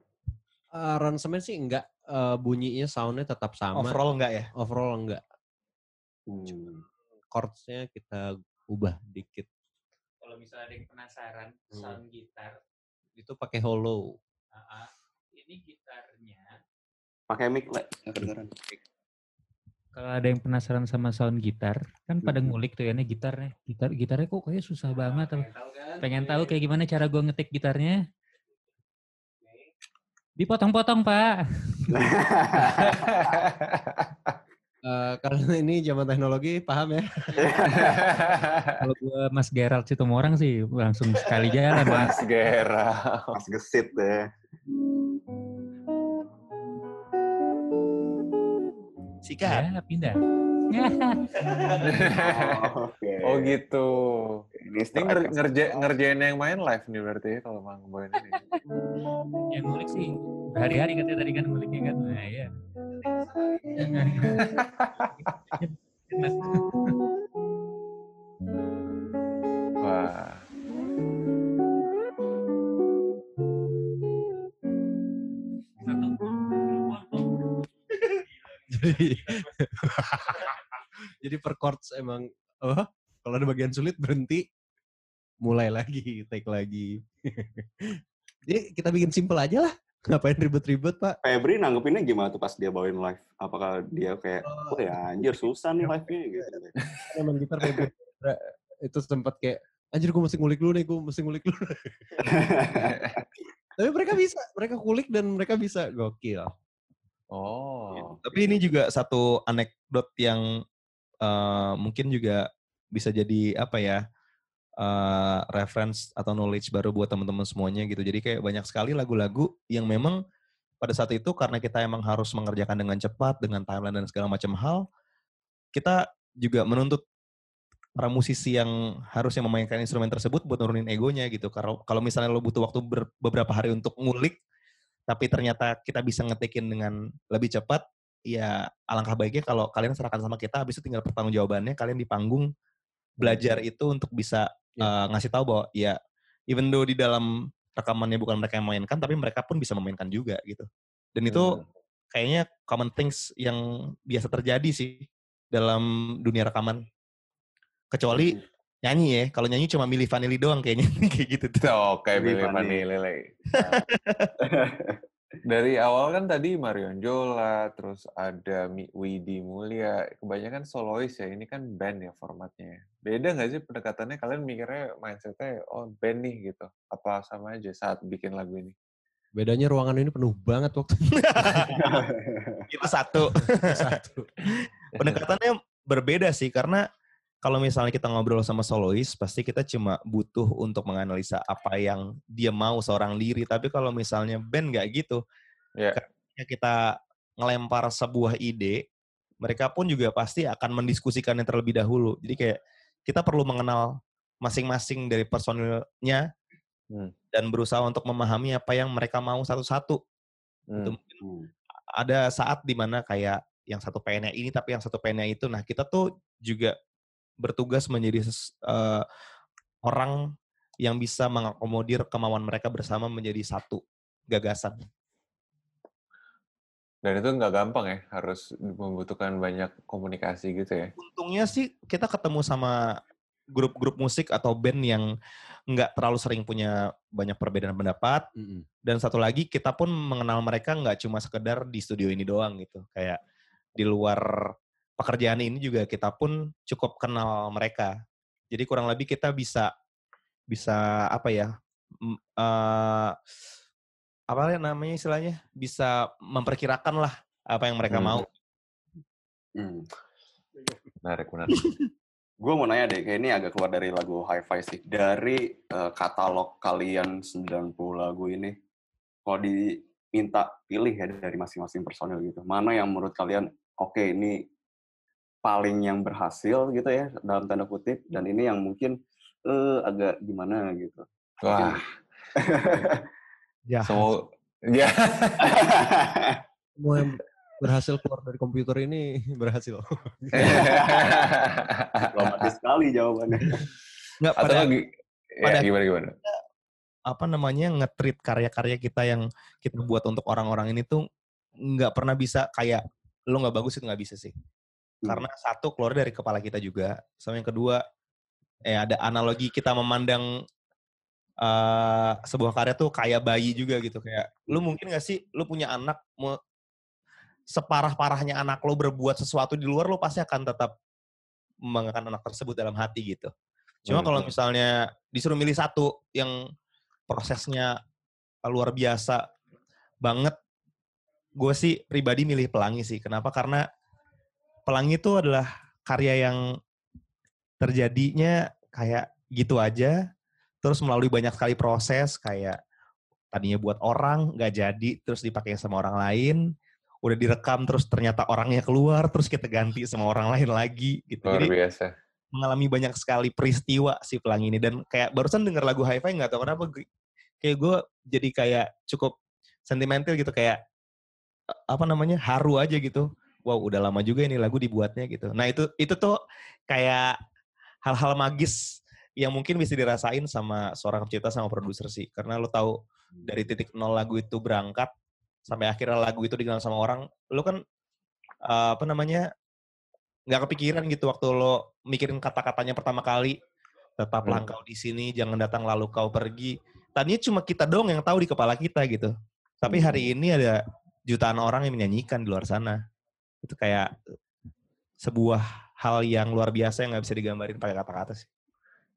Aransemen sih enggak eh, bunyinya soundnya tetap sama Overall enggak ya? overall enggak Hmm. chordsnya kita ubah dikit Kalau misalnya ada yang penasaran Hmm. sound gitar, itu pakai hollow ah, ah, ini gitarnya. Pakai mic. Nggak kedengeran. Kalau ada yang penasaran sama sound gitar, kan pada Mhm. ngulik tuh ya nih gitarnya. Gitar gitarnya kok kayaknya susah banget. apa. kan? Pengen tahu kayak gimana cara gue ngetik gitarnya? Dipotong-potong pak. <laughs> Eh, karena ini zaman teknologi paham ya <laughs> Kalau gue Mas Gerald Situmorang sih langsung sekali jalan. Pak. Mas Gera. Pas gesit deh. Sikat. Ya, pindah. Oh, Oke. Oh gitu. Ini Ini nger- yang ngerja, satu. ngerjain yang main live nih berarti ya kalau Mang Boy ini. Yang ngulik sih hari-hari katanya tadi kan nguliknya kan. Nah, ya. Wah. jadi <laughs> jadi per chords emang oh kalau ada bagian sulit berhenti mulai lagi take lagi <laughs> jadi kita bikin simple aja lah ngapain ribet-ribet pak Febri nanggepinnya gimana tuh pas dia bawain live? Apakah dia kayak, oh ya anjir susah nih live-nya <laughs> gitu. emang gitar gitu. itu sempat kayak anjir gue mesti ngulik dulu nih gue mesti ngulik dulu <laughs> tapi mereka bisa mereka kulik dan mereka bisa gokil Oh. Tapi ini juga satu anekdot yang eh, mungkin juga bisa jadi apa ya eh, reference atau knowledge baru buat teman-teman semuanya gitu. Jadi kayak banyak sekali lagu-lagu yang memang pada saat itu karena kita emang harus mengerjakan dengan cepat, dengan timeline dan segala macam hal, kita juga menuntut para musisi yang harusnya memainkan instrumen tersebut buat nurunin egonya gitu. Kalau kalau misalnya lo butuh waktu ber- beberapa hari untuk ngulik, tapi ternyata kita bisa ngetikin dengan lebih cepat, ya alangkah baiknya kalau kalian serahkan sama kita, habis itu tinggal pertanggung jawabannya, kalian di panggung belajar itu untuk bisa eh, ngasih tahu bahwa ya even though di dalam rekamannya bukan mereka yang mainkan, tapi mereka pun bisa memainkan juga gitu. Dan itu kayaknya common things yang biasa terjadi sih dalam dunia rekaman. Kecuali nyanyi ya, kalau nyanyi cuma milih vanili doang kayaknya <laughs> kayak gitu tuh. Oh, kayak Vanilli. Vanilli. Dari awal kan tadi Marion Jola, terus ada Mi- Widi Mulia, kebanyakan solois ya, ini kan band ya formatnya. Beda nggak sih pendekatannya? Kalian mikirnya mindsetnya, oh band nih gitu. Apa sama aja saat bikin lagu ini? bedanya ruangan ini penuh banget waktu itu <laughs> satu. satu Pendekatannya berbeda sih karena kalau misalnya kita ngobrol sama solois pasti kita cuma butuh untuk menganalisa apa yang dia mau seorang diri. Tapi kalau misalnya band nggak gitu, Ya. ketika kita ngelempar sebuah ide, mereka pun juga pasti akan mendiskusikannya terlebih dahulu. Jadi kayak kita perlu mengenal masing-masing dari personilnya Hmm. dan berusaha untuk memahami apa yang mereka mau satu-satu. Itu Hmm. Hmm. ada saat di mana kayak yang satu pengennya ini tapi yang satu pengennya itu. Nah kita tuh juga bertugas menjadi eh, orang yang bisa mengakomodir kemauan mereka bersama menjadi satu gagasan. Dan itu nggak gampang ya, harus membutuhkan banyak komunikasi gitu ya. Untungnya sih kita ketemu sama grup-grup musik atau band yang nggak terlalu sering punya banyak perbedaan pendapat. Mm-mm. Dan satu lagi kita pun mengenal mereka nggak cuma sekedar di studio ini doang gitu. Kayak di luar pekerjaan ini juga kita pun cukup kenal mereka. Jadi kurang lebih kita bisa bisa apa ya? eh, apa ya namanya istilahnya? Bisa memperkirakan lah apa yang mereka Hmm. mau. Hmm. Menarik, menarik. <laughs> gue mau nanya deh, kayak ini agak keluar dari lagu Hi-Fi sih. Dari eh, katalog kalian 90 lagu ini, kalau diminta pilih ya dari masing-masing personil gitu, mana yang menurut kalian, oke ini paling yang berhasil gitu ya, dalam tanda kutip, dan ini yang mungkin eh, agak gimana gitu. Wah, Ya. semua <laughs> ya. Semua yang berhasil keluar dari komputer ini <laughs> berhasil. Diplomatis sekali jawabannya. Nggak, Atau pada, nggak gi- ya, pada- gimana gimana? apa namanya nge-treat karya-karya kita yang kita buat untuk orang-orang ini tuh nggak pernah bisa kayak lo nggak bagus itu nggak bisa sih. Karena satu keluar dari kepala kita juga, sama yang kedua eh ada analogi kita memandang eh sebuah karya tuh kayak bayi juga gitu kayak lu mungkin gak sih lu punya anak mau separah-parahnya anak lo berbuat sesuatu di luar lo pasti akan tetap membanggakan anak tersebut dalam hati gitu. Cuma Hmm, kalau hmm. misalnya disuruh milih satu yang prosesnya luar biasa banget, gue sih pribadi milih Pelangi sih. Kenapa? Karena Pelangi itu adalah karya yang terjadinya kayak gitu aja, terus melalui banyak sekali proses kayak tadinya buat orang nggak jadi, terus dipakai sama orang lain, udah direkam terus ternyata orangnya keluar, terus kita ganti sama orang lain lagi gitu. Luar Jadi biasa. mengalami banyak sekali peristiwa si pelangi ini dan kayak barusan denger lagu Hi-Fi nggak tahu kenapa kayak gue jadi kayak cukup sentimental gitu kayak eh, apa namanya haru aja gitu wow udah lama juga ini lagu dibuatnya gitu. Nah itu itu tuh kayak hal-hal magis yang mungkin bisa dirasain sama seorang pencipta sama produser sih. Karena lo tahu dari titik nol lagu itu berangkat sampai akhirnya lagu itu dikenal sama orang lo kan eh, apa namanya nggak kepikiran gitu waktu lo mikirin kata-katanya pertama kali tetaplah Hmm. engkau di sini jangan datang lalu kau pergi. Tadinya cuma kita dong yang tahu di kepala kita gitu. Tapi hari ini ada jutaan orang yang menyanyikan di luar sana itu kayak sebuah hal yang luar biasa yang nggak bisa digambarin pakai kata-kata sih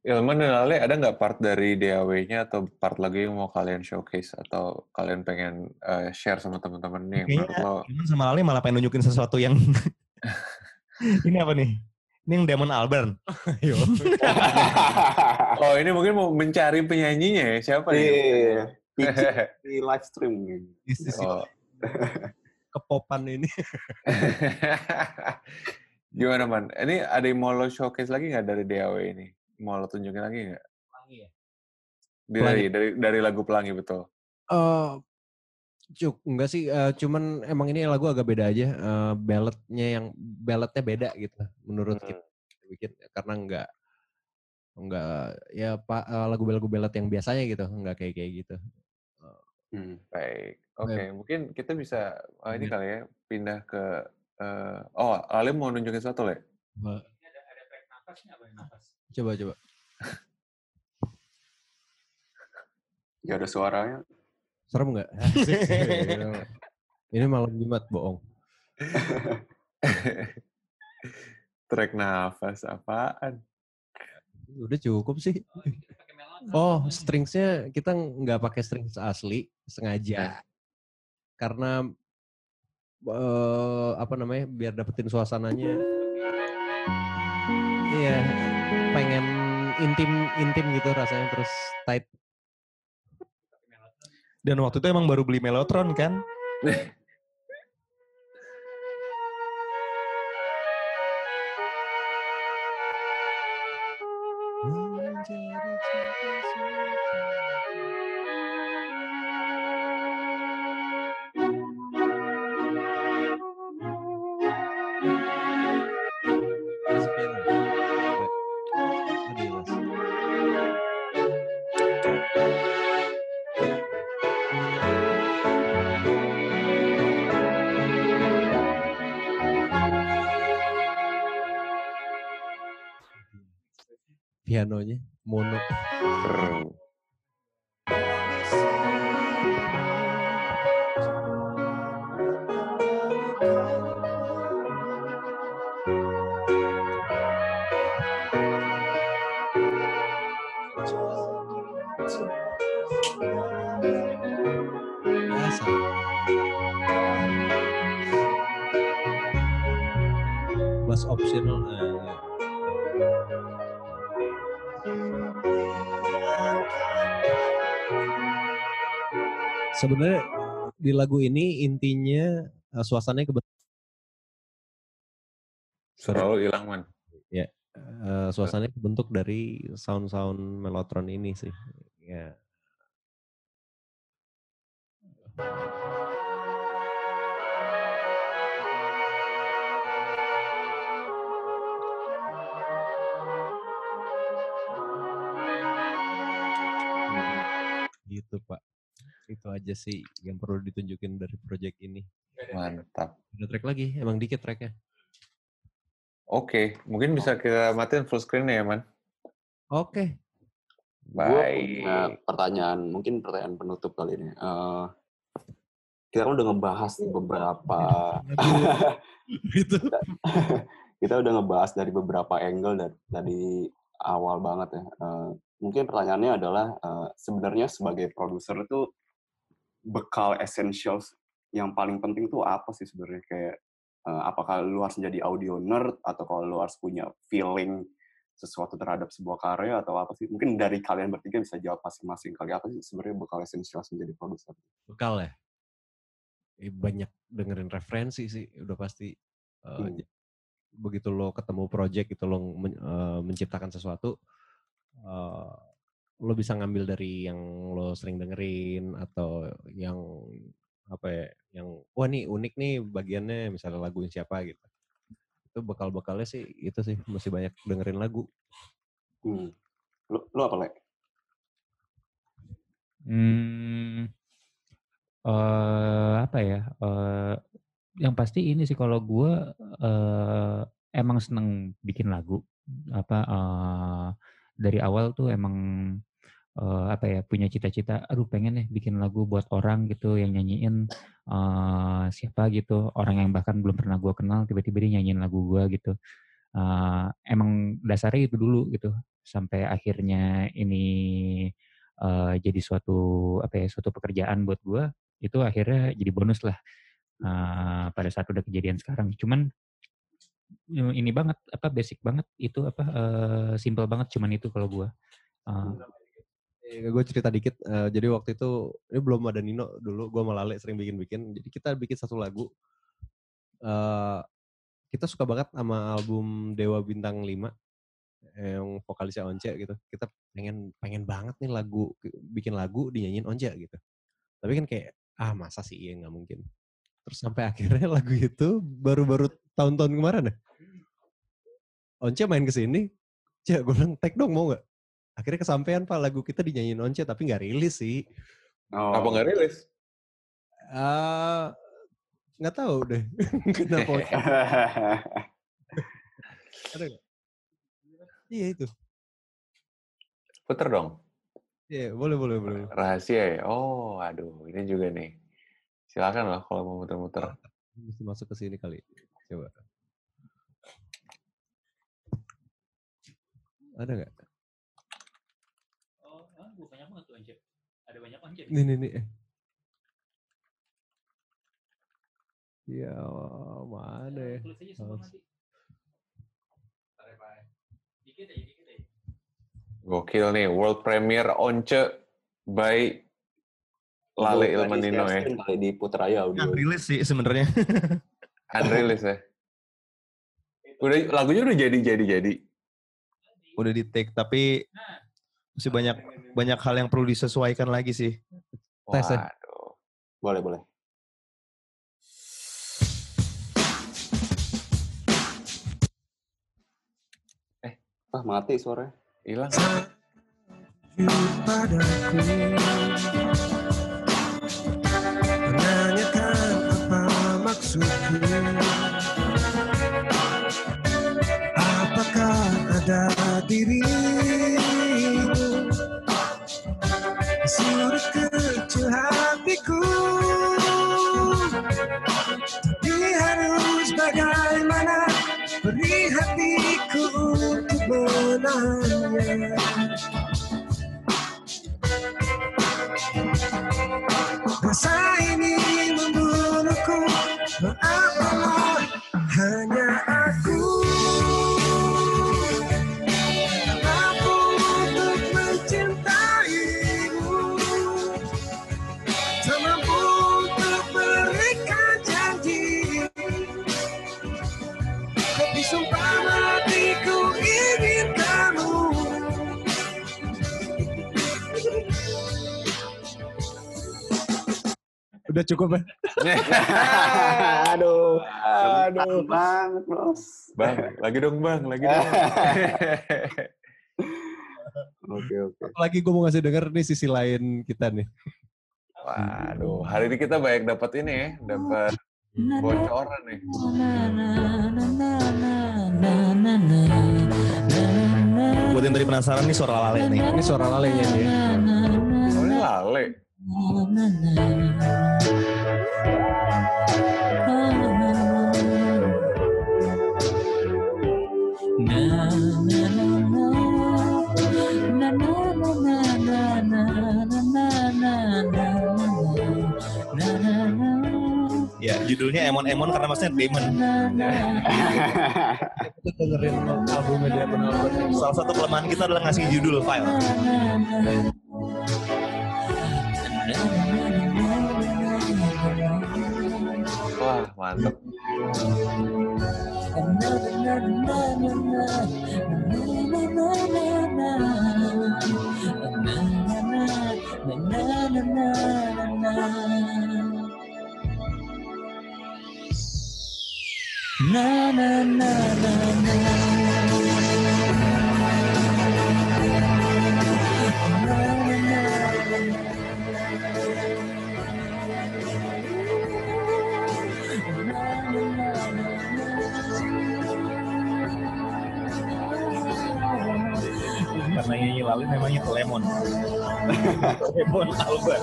Ilman dan Ale, ada nggak part dari DAW-nya atau part lagu yang mau kalian showcase atau kalian pengen eh, share sama teman-teman nih menurut Kayaknya lo? Iman sama Lali malah pengen nunjukin sesuatu yang <laughs> ini apa nih ini yang Damon Albarn. <laughs> <laughs> Oh ini mungkin mau mencari penyanyinya ya siapa nih? Iya, pitching di live stream. Oh. Kepopan ini. <laughs> Gimana man? Ini ada yang mau lo showcase lagi nggak dari DAW ini? Mau lo tunjukin lagi nggak? Dari, Pelangi. dari dari lagu Pelangi betul. Eh, cuk, enggak sih, eh, cuman emang ini lagu agak beda aja. eh, balladnya yang balladnya beda gitu menurut Hmm. kita bikin karena enggak enggak ya pak lagu-lagu ballad yang biasanya gitu, enggak kayak kayak gitu. Hmm. Baik. Oke, mungkin kita bisa ah, ini Iya. kali ya pindah ke eh, oh Ale mau nunjukin satu le? Coba coba. coba. Gak ada suaranya. Serem enggak? <laughs> ini malam Jumat bohong. <laughs> Track nafas apaan? Udah cukup sih. Oh, stringsnya kita nggak pakai strings asli sengaja karena eh, apa namanya biar dapetin suasananya. Iya, pengen intim intim gitu rasanya terus tight. dan waktu itu emang baru beli Melotron kan <laughs> lagu ini intinya eh, suasananya kebetulan Suara lo hilang, Man. ya eh, suasananya kebentuk dari sound-sound melotron ini sih. Ya. Gitu Pak. Itu aja sih yang perlu ditunjukin dari project ini. Mantap. Ada track lagi, emang dikit tracknya. Oke, mungkin bisa kita matiin full screen ya, Man. Oke. Punya Baik. pertanyaan, mungkin pertanyaan penutup kali ini. Eh, kita kan udah ngebahas beberapa, Gitu. <laughs> kita udah ngebahas dari beberapa angle dari, dari awal banget ya. Eh, mungkin pertanyaannya adalah eh, sebenarnya sebagai produser itu bekal essentials yang paling penting tuh apa sih sebenarnya kayak apakah lu harus menjadi audio nerd atau kalau lu harus punya feeling sesuatu terhadap sebuah karya atau apa sih? Mungkin dari kalian bertiga bisa jawab masing-masing kali apa sih sebenarnya bekal essentials menjadi produser? Bekal ya? Banyak dengerin referensi sih, udah pasti. Hmm. Begitu lo ketemu project gitu, lo men- menciptakan sesuatu, lo bisa ngambil dari yang lo sering dengerin atau yang apa ya, yang wah nih unik nih bagiannya misalnya laguin siapa gitu. Itu bekal-bekalnya sih itu sih masih banyak dengerin lagu. Hmm. Lu, lu apa, Le? Hmm, eh apa ya? eh yang pasti ini sih kalau gue eh emang seneng bikin lagu. Apa eh dari awal tuh emang eh apa ya punya cita-cita. Aduh pengen nih bikin lagu buat orang gitu yang nyanyiin eh siapa gitu orang yang bahkan belum pernah gue kenal tiba-tiba dia nyanyiin lagu gue gitu. Eh emang dasarnya itu dulu gitu sampai akhirnya ini eh, jadi suatu apa ya suatu pekerjaan buat gue itu akhirnya jadi bonus lah eh, pada saat udah kejadian sekarang cuman ini banget apa basic banget itu apa eh, simple banget cuman itu kalau gue Eh, gue cerita dikit. eh, jadi waktu itu ini belum ada Nino dulu. Gue sama Lale sering bikin-bikin. Jadi kita bikin satu lagu. eh kita suka banget sama album Dewa Bintang 5 yang vokalisnya Once gitu. Kita pengen pengen banget nih lagu bikin lagu dinyanyiin Once gitu. Tapi kan kayak ah masa sih iya nggak mungkin. Terus sampai akhirnya <laughs> lagu itu baru-baru tahun-tahun kemarin ya. Once main ke sini, Cek, gue bilang, tag dong mau nggak? Akhirnya kesampaian Pak, lagu kita dinyanyiin Once tapi nggak rilis sih. Oh, Apa nggak rilis? Eh, nggak tahu deh. <laughs> Kenapa? Ada nggak? Iya itu. Puter dong. Iya, boleh, boleh, boleh. Rahasia ya? Oh, aduh. Ini juga nih. Silakan lah kalau mau muter-muter. Mesti masuk ke sini kali. Coba. Ada nggak? oh banyak banget tuh Once ada banyak Once Nih, nih, nih. eh. Ya, mana ya? tulis aja semua Harus- nanti dikit aja dikit aja Gokil nih. World Premiere Once by Lale Belum Ilmanino ya. Kali diputer aja audio. rilis sih sebenarnya. <laughs> Unrilis ya. Udah lagunya udah jadi jadi jadi. Udah di take tapi masih banyak banyak hal yang perlu disesuaikan lagi sih. Tes ya? Waduh. Boleh, boleh. Eh. Ah, mati suaranya. Hilang. padaku Apakah ada dirimu Udah cukup ya. <laughs> Aduh. Aduh. banget, Bos. Bang, lagi dong bang, lagi dong. <laughs> Oke, oke. Lagi gue mau ngasih denger nih sisi lain kita nih. Waduh, hari ini kita banyak dapat ini ya, dapat bocoran nih. Buat yang tadi penasaran nih suara lale nih. Ini suara lalenya nih. ya. Oh, ini lale. Ya, judulnya Emon Emon karena maksudnya Demon. Kita dengerin albumnya Salah satu kelemahan kita adalah ngasih judul file. Wah, mantep. Karena nyanyi lalu memangnya ke Lemon. <laughs> Lemon Alban.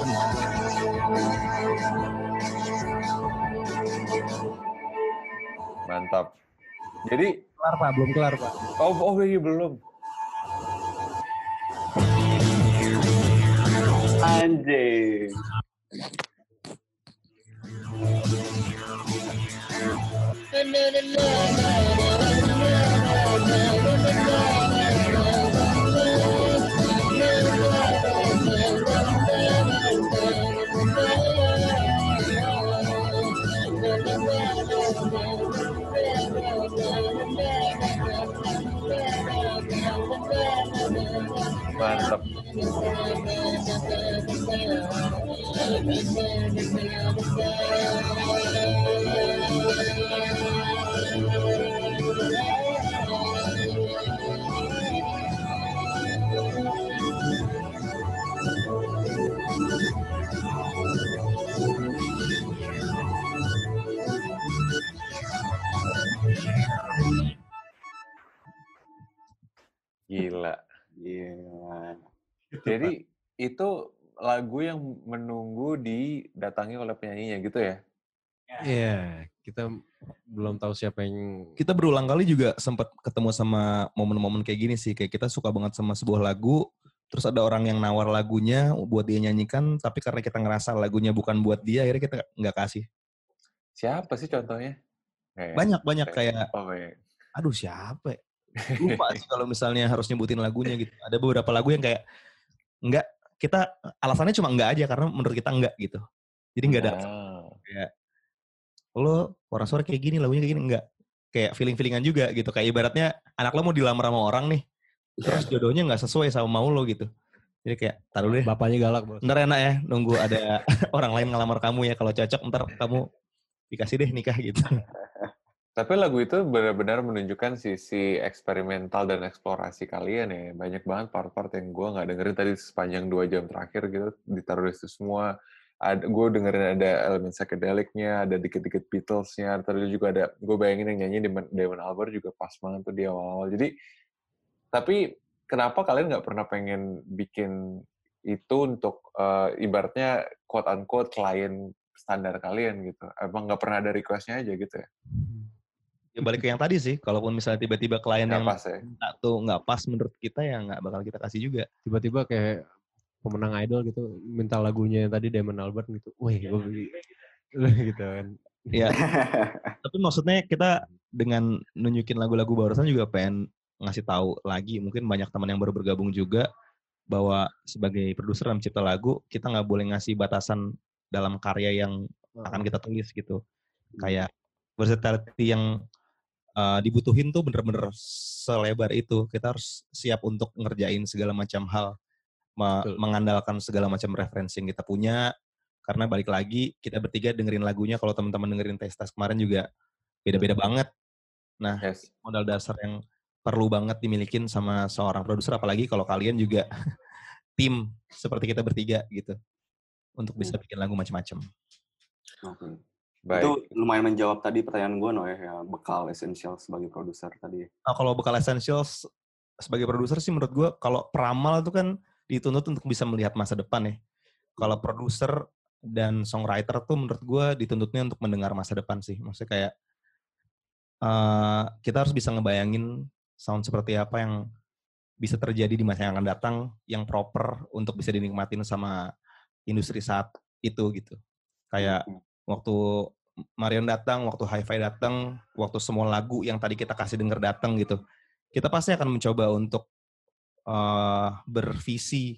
Mantap. Jadi, Kelar Pak, belum kelar Pak. oh, oh iya belum. Anjing. <laughs> Mantap. Gila. Jadi itu lagu yang menunggu didatangi oleh penyanyinya gitu ya? Iya, kita belum tahu siapa yang Kita berulang kali juga sempat ketemu sama momen-momen kayak gini sih. Kayak kita suka banget sama sebuah lagu, terus ada orang yang nawar lagunya buat dia nyanyikan, tapi karena kita ngerasa lagunya bukan buat dia, akhirnya kita nggak kasih. Siapa sih contohnya? Kayak- Banyak-banyak kayak, Oh, kayak aduh siapa ya? <laughs> Lupa sih kalau misalnya harus nyebutin lagunya gitu. Ada beberapa lagu yang kayak, enggak, kita alasannya cuma enggak aja, karena menurut kita enggak gitu. Jadi enggak ada Ah. kayak lo orang suara kayak gini lagunya kayak gini. Enggak kayak feeling feelingan juga gitu. Kayak ibaratnya anak lo mau dilamar sama orang nih terus jodohnya nggak sesuai sama mau lo gitu. Jadi kayak taruh deh. Bapaknya galak, Bos. ntar enak ya nunggu ada <laughs> orang lain ngelamar kamu ya kalau cocok ntar kamu dikasih deh nikah gitu Tapi lagu itu benar-benar menunjukkan sisi eksperimental dan eksplorasi kalian ya. Banyak banget part-part yang gue nggak dengerin tadi sepanjang dua jam terakhir gitu. Ditaruh di situ semua. Ada, gue dengerin ada elemen psychedelicnya, ada dikit-dikit Beatles-nya. Terus juga ada, gue bayangin yang nyanyi Damon, Damon Albarn juga pas banget tuh di awal-awal. Jadi, tapi kenapa kalian nggak pernah pengen bikin itu untuk eh, ibaratnya quote-unquote klien standar kalian gitu? Emang nggak pernah ada request-nya aja gitu ya? Ya balik ke yang tadi sih kalaupun misalnya tiba-tiba klien Nggak yang pas ya? minta tuh nggak pas menurut kita ya nggak bakal kita kasih juga Tiba-tiba kayak pemenang idol gitu minta lagunya yang tadi Damon Albarn gitu. Wih, gue beli. <laughs> gitu kan. ya <laughs> tapi maksudnya kita dengan nunjukin lagu-lagu barusan juga pengen ngasih tahu lagi mungkin banyak teman yang baru bergabung juga bahwa sebagai produser dalam cipta lagu kita nggak boleh ngasih batasan dalam karya yang akan kita tulis gitu kayak versatility yang uh, dibutuhin tuh bener-bener selebar itu kita harus siap untuk ngerjain segala macam hal me- Betul. mengandalkan segala macam referensi yang kita punya Karena balik lagi kita bertiga dengerin lagunya kalau teman-teman dengerin tes-tes kemarin juga beda-beda banget. Nah, Yes. modal dasar yang perlu banget dimilikin sama seorang produser apalagi kalau kalian juga <laughs> tim seperti kita bertiga gitu untuk bisa bikin lagu macam-macam. Oke. Baik. Itu lumayan menjawab tadi pertanyaan gue, no ya, bekal esensial sebagai produser tadi. Nah, kalau bekal essentials sebagai produser sih menurut gue kalau peramal itu kan dituntut untuk bisa melihat masa depan ya. Kalau produser dan songwriter tuh menurut gue dituntutnya untuk mendengar masa depan sih. Maksudnya kayak eh, kita harus bisa ngebayangin sound seperti apa yang bisa terjadi di masa yang akan datang yang proper untuk bisa dinikmatin sama industri saat itu gitu. Kayak waktu Marion datang, waktu Hi-Fi datang, waktu semua lagu yang tadi kita kasih denger datang gitu. Kita pasti akan mencoba untuk eh, bervisi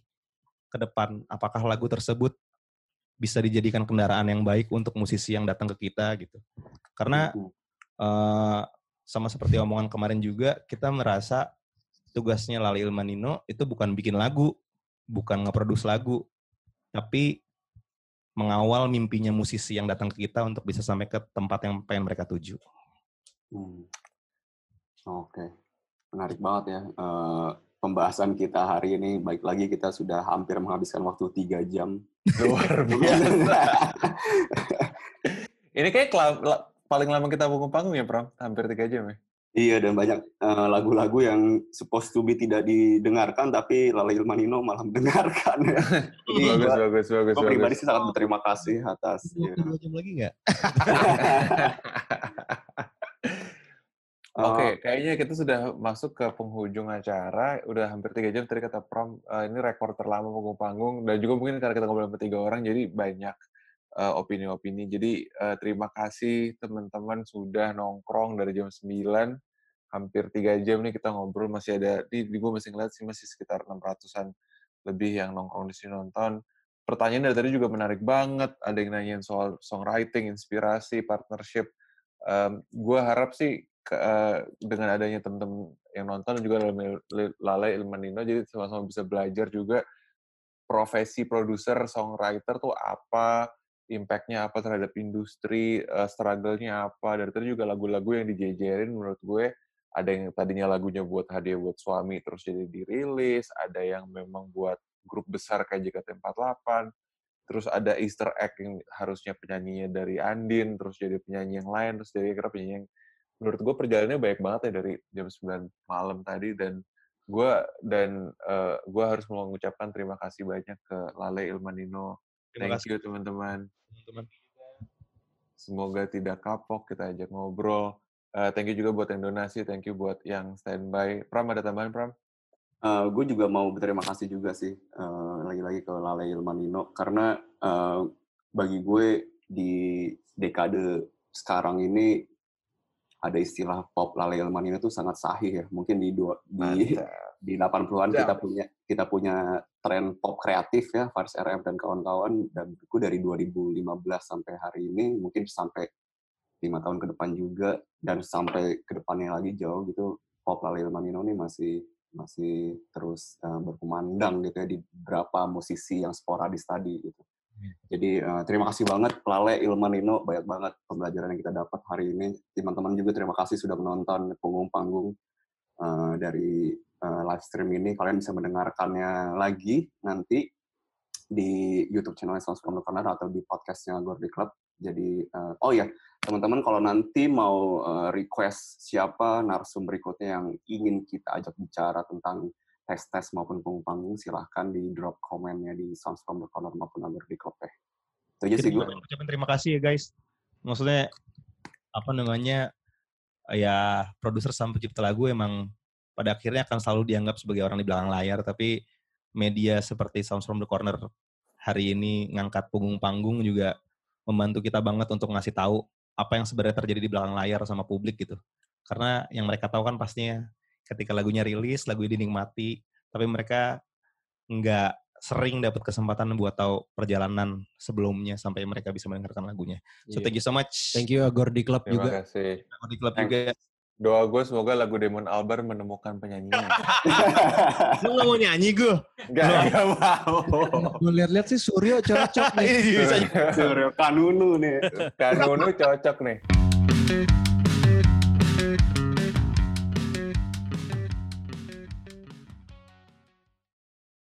ke depan apakah lagu tersebut bisa dijadikan kendaraan yang baik untuk musisi yang datang ke kita gitu. Karena eh, sama seperti omongan kemarin juga kita merasa tugasnya Lali Ilmanino itu bukan bikin lagu, bukan ngeproduce lagu, tapi mengawal mimpinya musisi yang datang ke kita untuk bisa sampai ke tempat yang pengen mereka tuju. Hmm. Oke, menarik banget ya. Eh, pembahasan kita hari ini, baik lagi kita sudah hampir menghabiskan waktu tiga jam. Luar <laughs> biasa. <laughs> Ini kayak paling lama kita punggung panggung ya, Pram? Hampir tiga jam ya? Iya, dan banyak eh, lagu-lagu yang supposed to be tidak didengarkan, tapi Lala Ilmanino malah mendengarkan. <laughs> ya. Jadi Bagus, gua- bagus, bagus, gua pribadi bagus. sih sangat berterima kasih atas. ya. Dua jam lagi nggak? <laughs> Oke, Eh, kayaknya kita sudah masuk ke penghujung acara. Udah hampir tiga jam tadi kata Pram. eh, ini rekor terlama punggung panggung. Dan juga mungkin karena kita ngobrol sama tiga orang, jadi banyak eh, opini-opini. Jadi eh, terima kasih teman-teman sudah nongkrong dari jam 9. Hampir tiga jam nih kita ngobrol. Masih ada, di, di gue masih ngeliat sih masih sekitar 600-an lebih yang nongkrong di sini nonton. Pertanyaan dari tadi juga menarik banget. Ada yang nanyain soal songwriting, inspirasi, partnership. gue harap sih ke- eh, dengan adanya teman-teman yang nonton juga Lale- Lale Ilmanino jadi sama-sama bisa belajar juga profesi produser songwriter tuh apa impact-nya apa terhadap industri eh, struggle-nya apa dari tadi juga lagu-lagu yang dijejerin menurut gue ada yang tadinya lagunya buat hadiah buat suami terus jadi dirilis ada yang memang buat grup besar kayak JKT48 terus ada Easter egg yang harusnya penyanyinya dari Andin terus jadi penyanyi yang lain terus jadi akhirnya penyanyi yang menurut gue perjalanannya baik banget ya dari jam 9 malam tadi dan gue dan eh, gue harus mengucapkan terima kasih banyak ke Lale Ilmanino. Terima Thank you teman-teman. Teman-teman. Semoga tidak kapok kita ajak ngobrol. Eh, thank you juga buat yang donasi, thank you buat yang standby. Pram ada tambahan Pram? gue juga mau berterima kasih juga sih eh, lagi-lagi ke Lale Ilmanino karena eh, bagi gue di dekade sekarang ini ada istilah pop Lale Ilmanino itu sangat sahih ya mungkin di dua di Mantap. di 80-an Mantap. kita punya kita punya tren pop kreatif ya Fars RM dan kawan-kawan dan itu dari 2015 sampai hari ini mungkin sampai lima tahun ke depan juga dan sampai ke depannya lagi jauh gitu pop Lale Ilmanino ini masih masih terus eh, berkumandang gitu ya di beberapa musisi yang sporadis tadi gitu. Jadi eh, terima kasih banget Lale Ilmanino banyak banget pembelajaran yang kita dapat hari ini. Teman-teman juga terima kasih sudah menonton punggung panggung eh, dari eh, live stream ini. Kalian bisa mendengarkannya lagi nanti di YouTube channel Sounds from the Corner atau di podcastnya Gordy Club. Jadi eh, oh ya teman-teman kalau nanti mau eh, request siapa narsum berikutnya yang ingin kita ajak bicara tentang tes-tes maupun panggung-panggung silahkan di drop komennya di Sounds from the Corner maupun Gordy Club ya. Itu aja sih gue. ucapin terima kasih ya guys. Maksudnya apa namanya ya produser sama pencipta lagu emang pada akhirnya akan selalu dianggap sebagai orang di belakang layar tapi media seperti Sounds from the Corner hari ini ngangkat punggung panggung juga membantu kita banget untuk ngasih tahu apa yang sebenarnya terjadi di belakang layar sama publik gitu. Karena yang mereka tahu kan pastinya ketika lagunya rilis, lagu ini dinikmati, tapi mereka nggak sering dapat kesempatan buat tahu perjalanan sebelumnya sampai mereka bisa mendengarkan lagunya. So iya. thank you so much. Thank you Agordi Club Terima juga. Terima kasih. Agordi Club juga. Doa gue semoga lagu Demon Albar menemukan penyanyinya. <laughs> Lu gak mau nyanyi gue? Gak, gak mau. Gue lihat-lihat sih Suryo cocok nih. <laughs> Iya, Suryo Kanunu nih. <laughs> Kanunu cocok nih.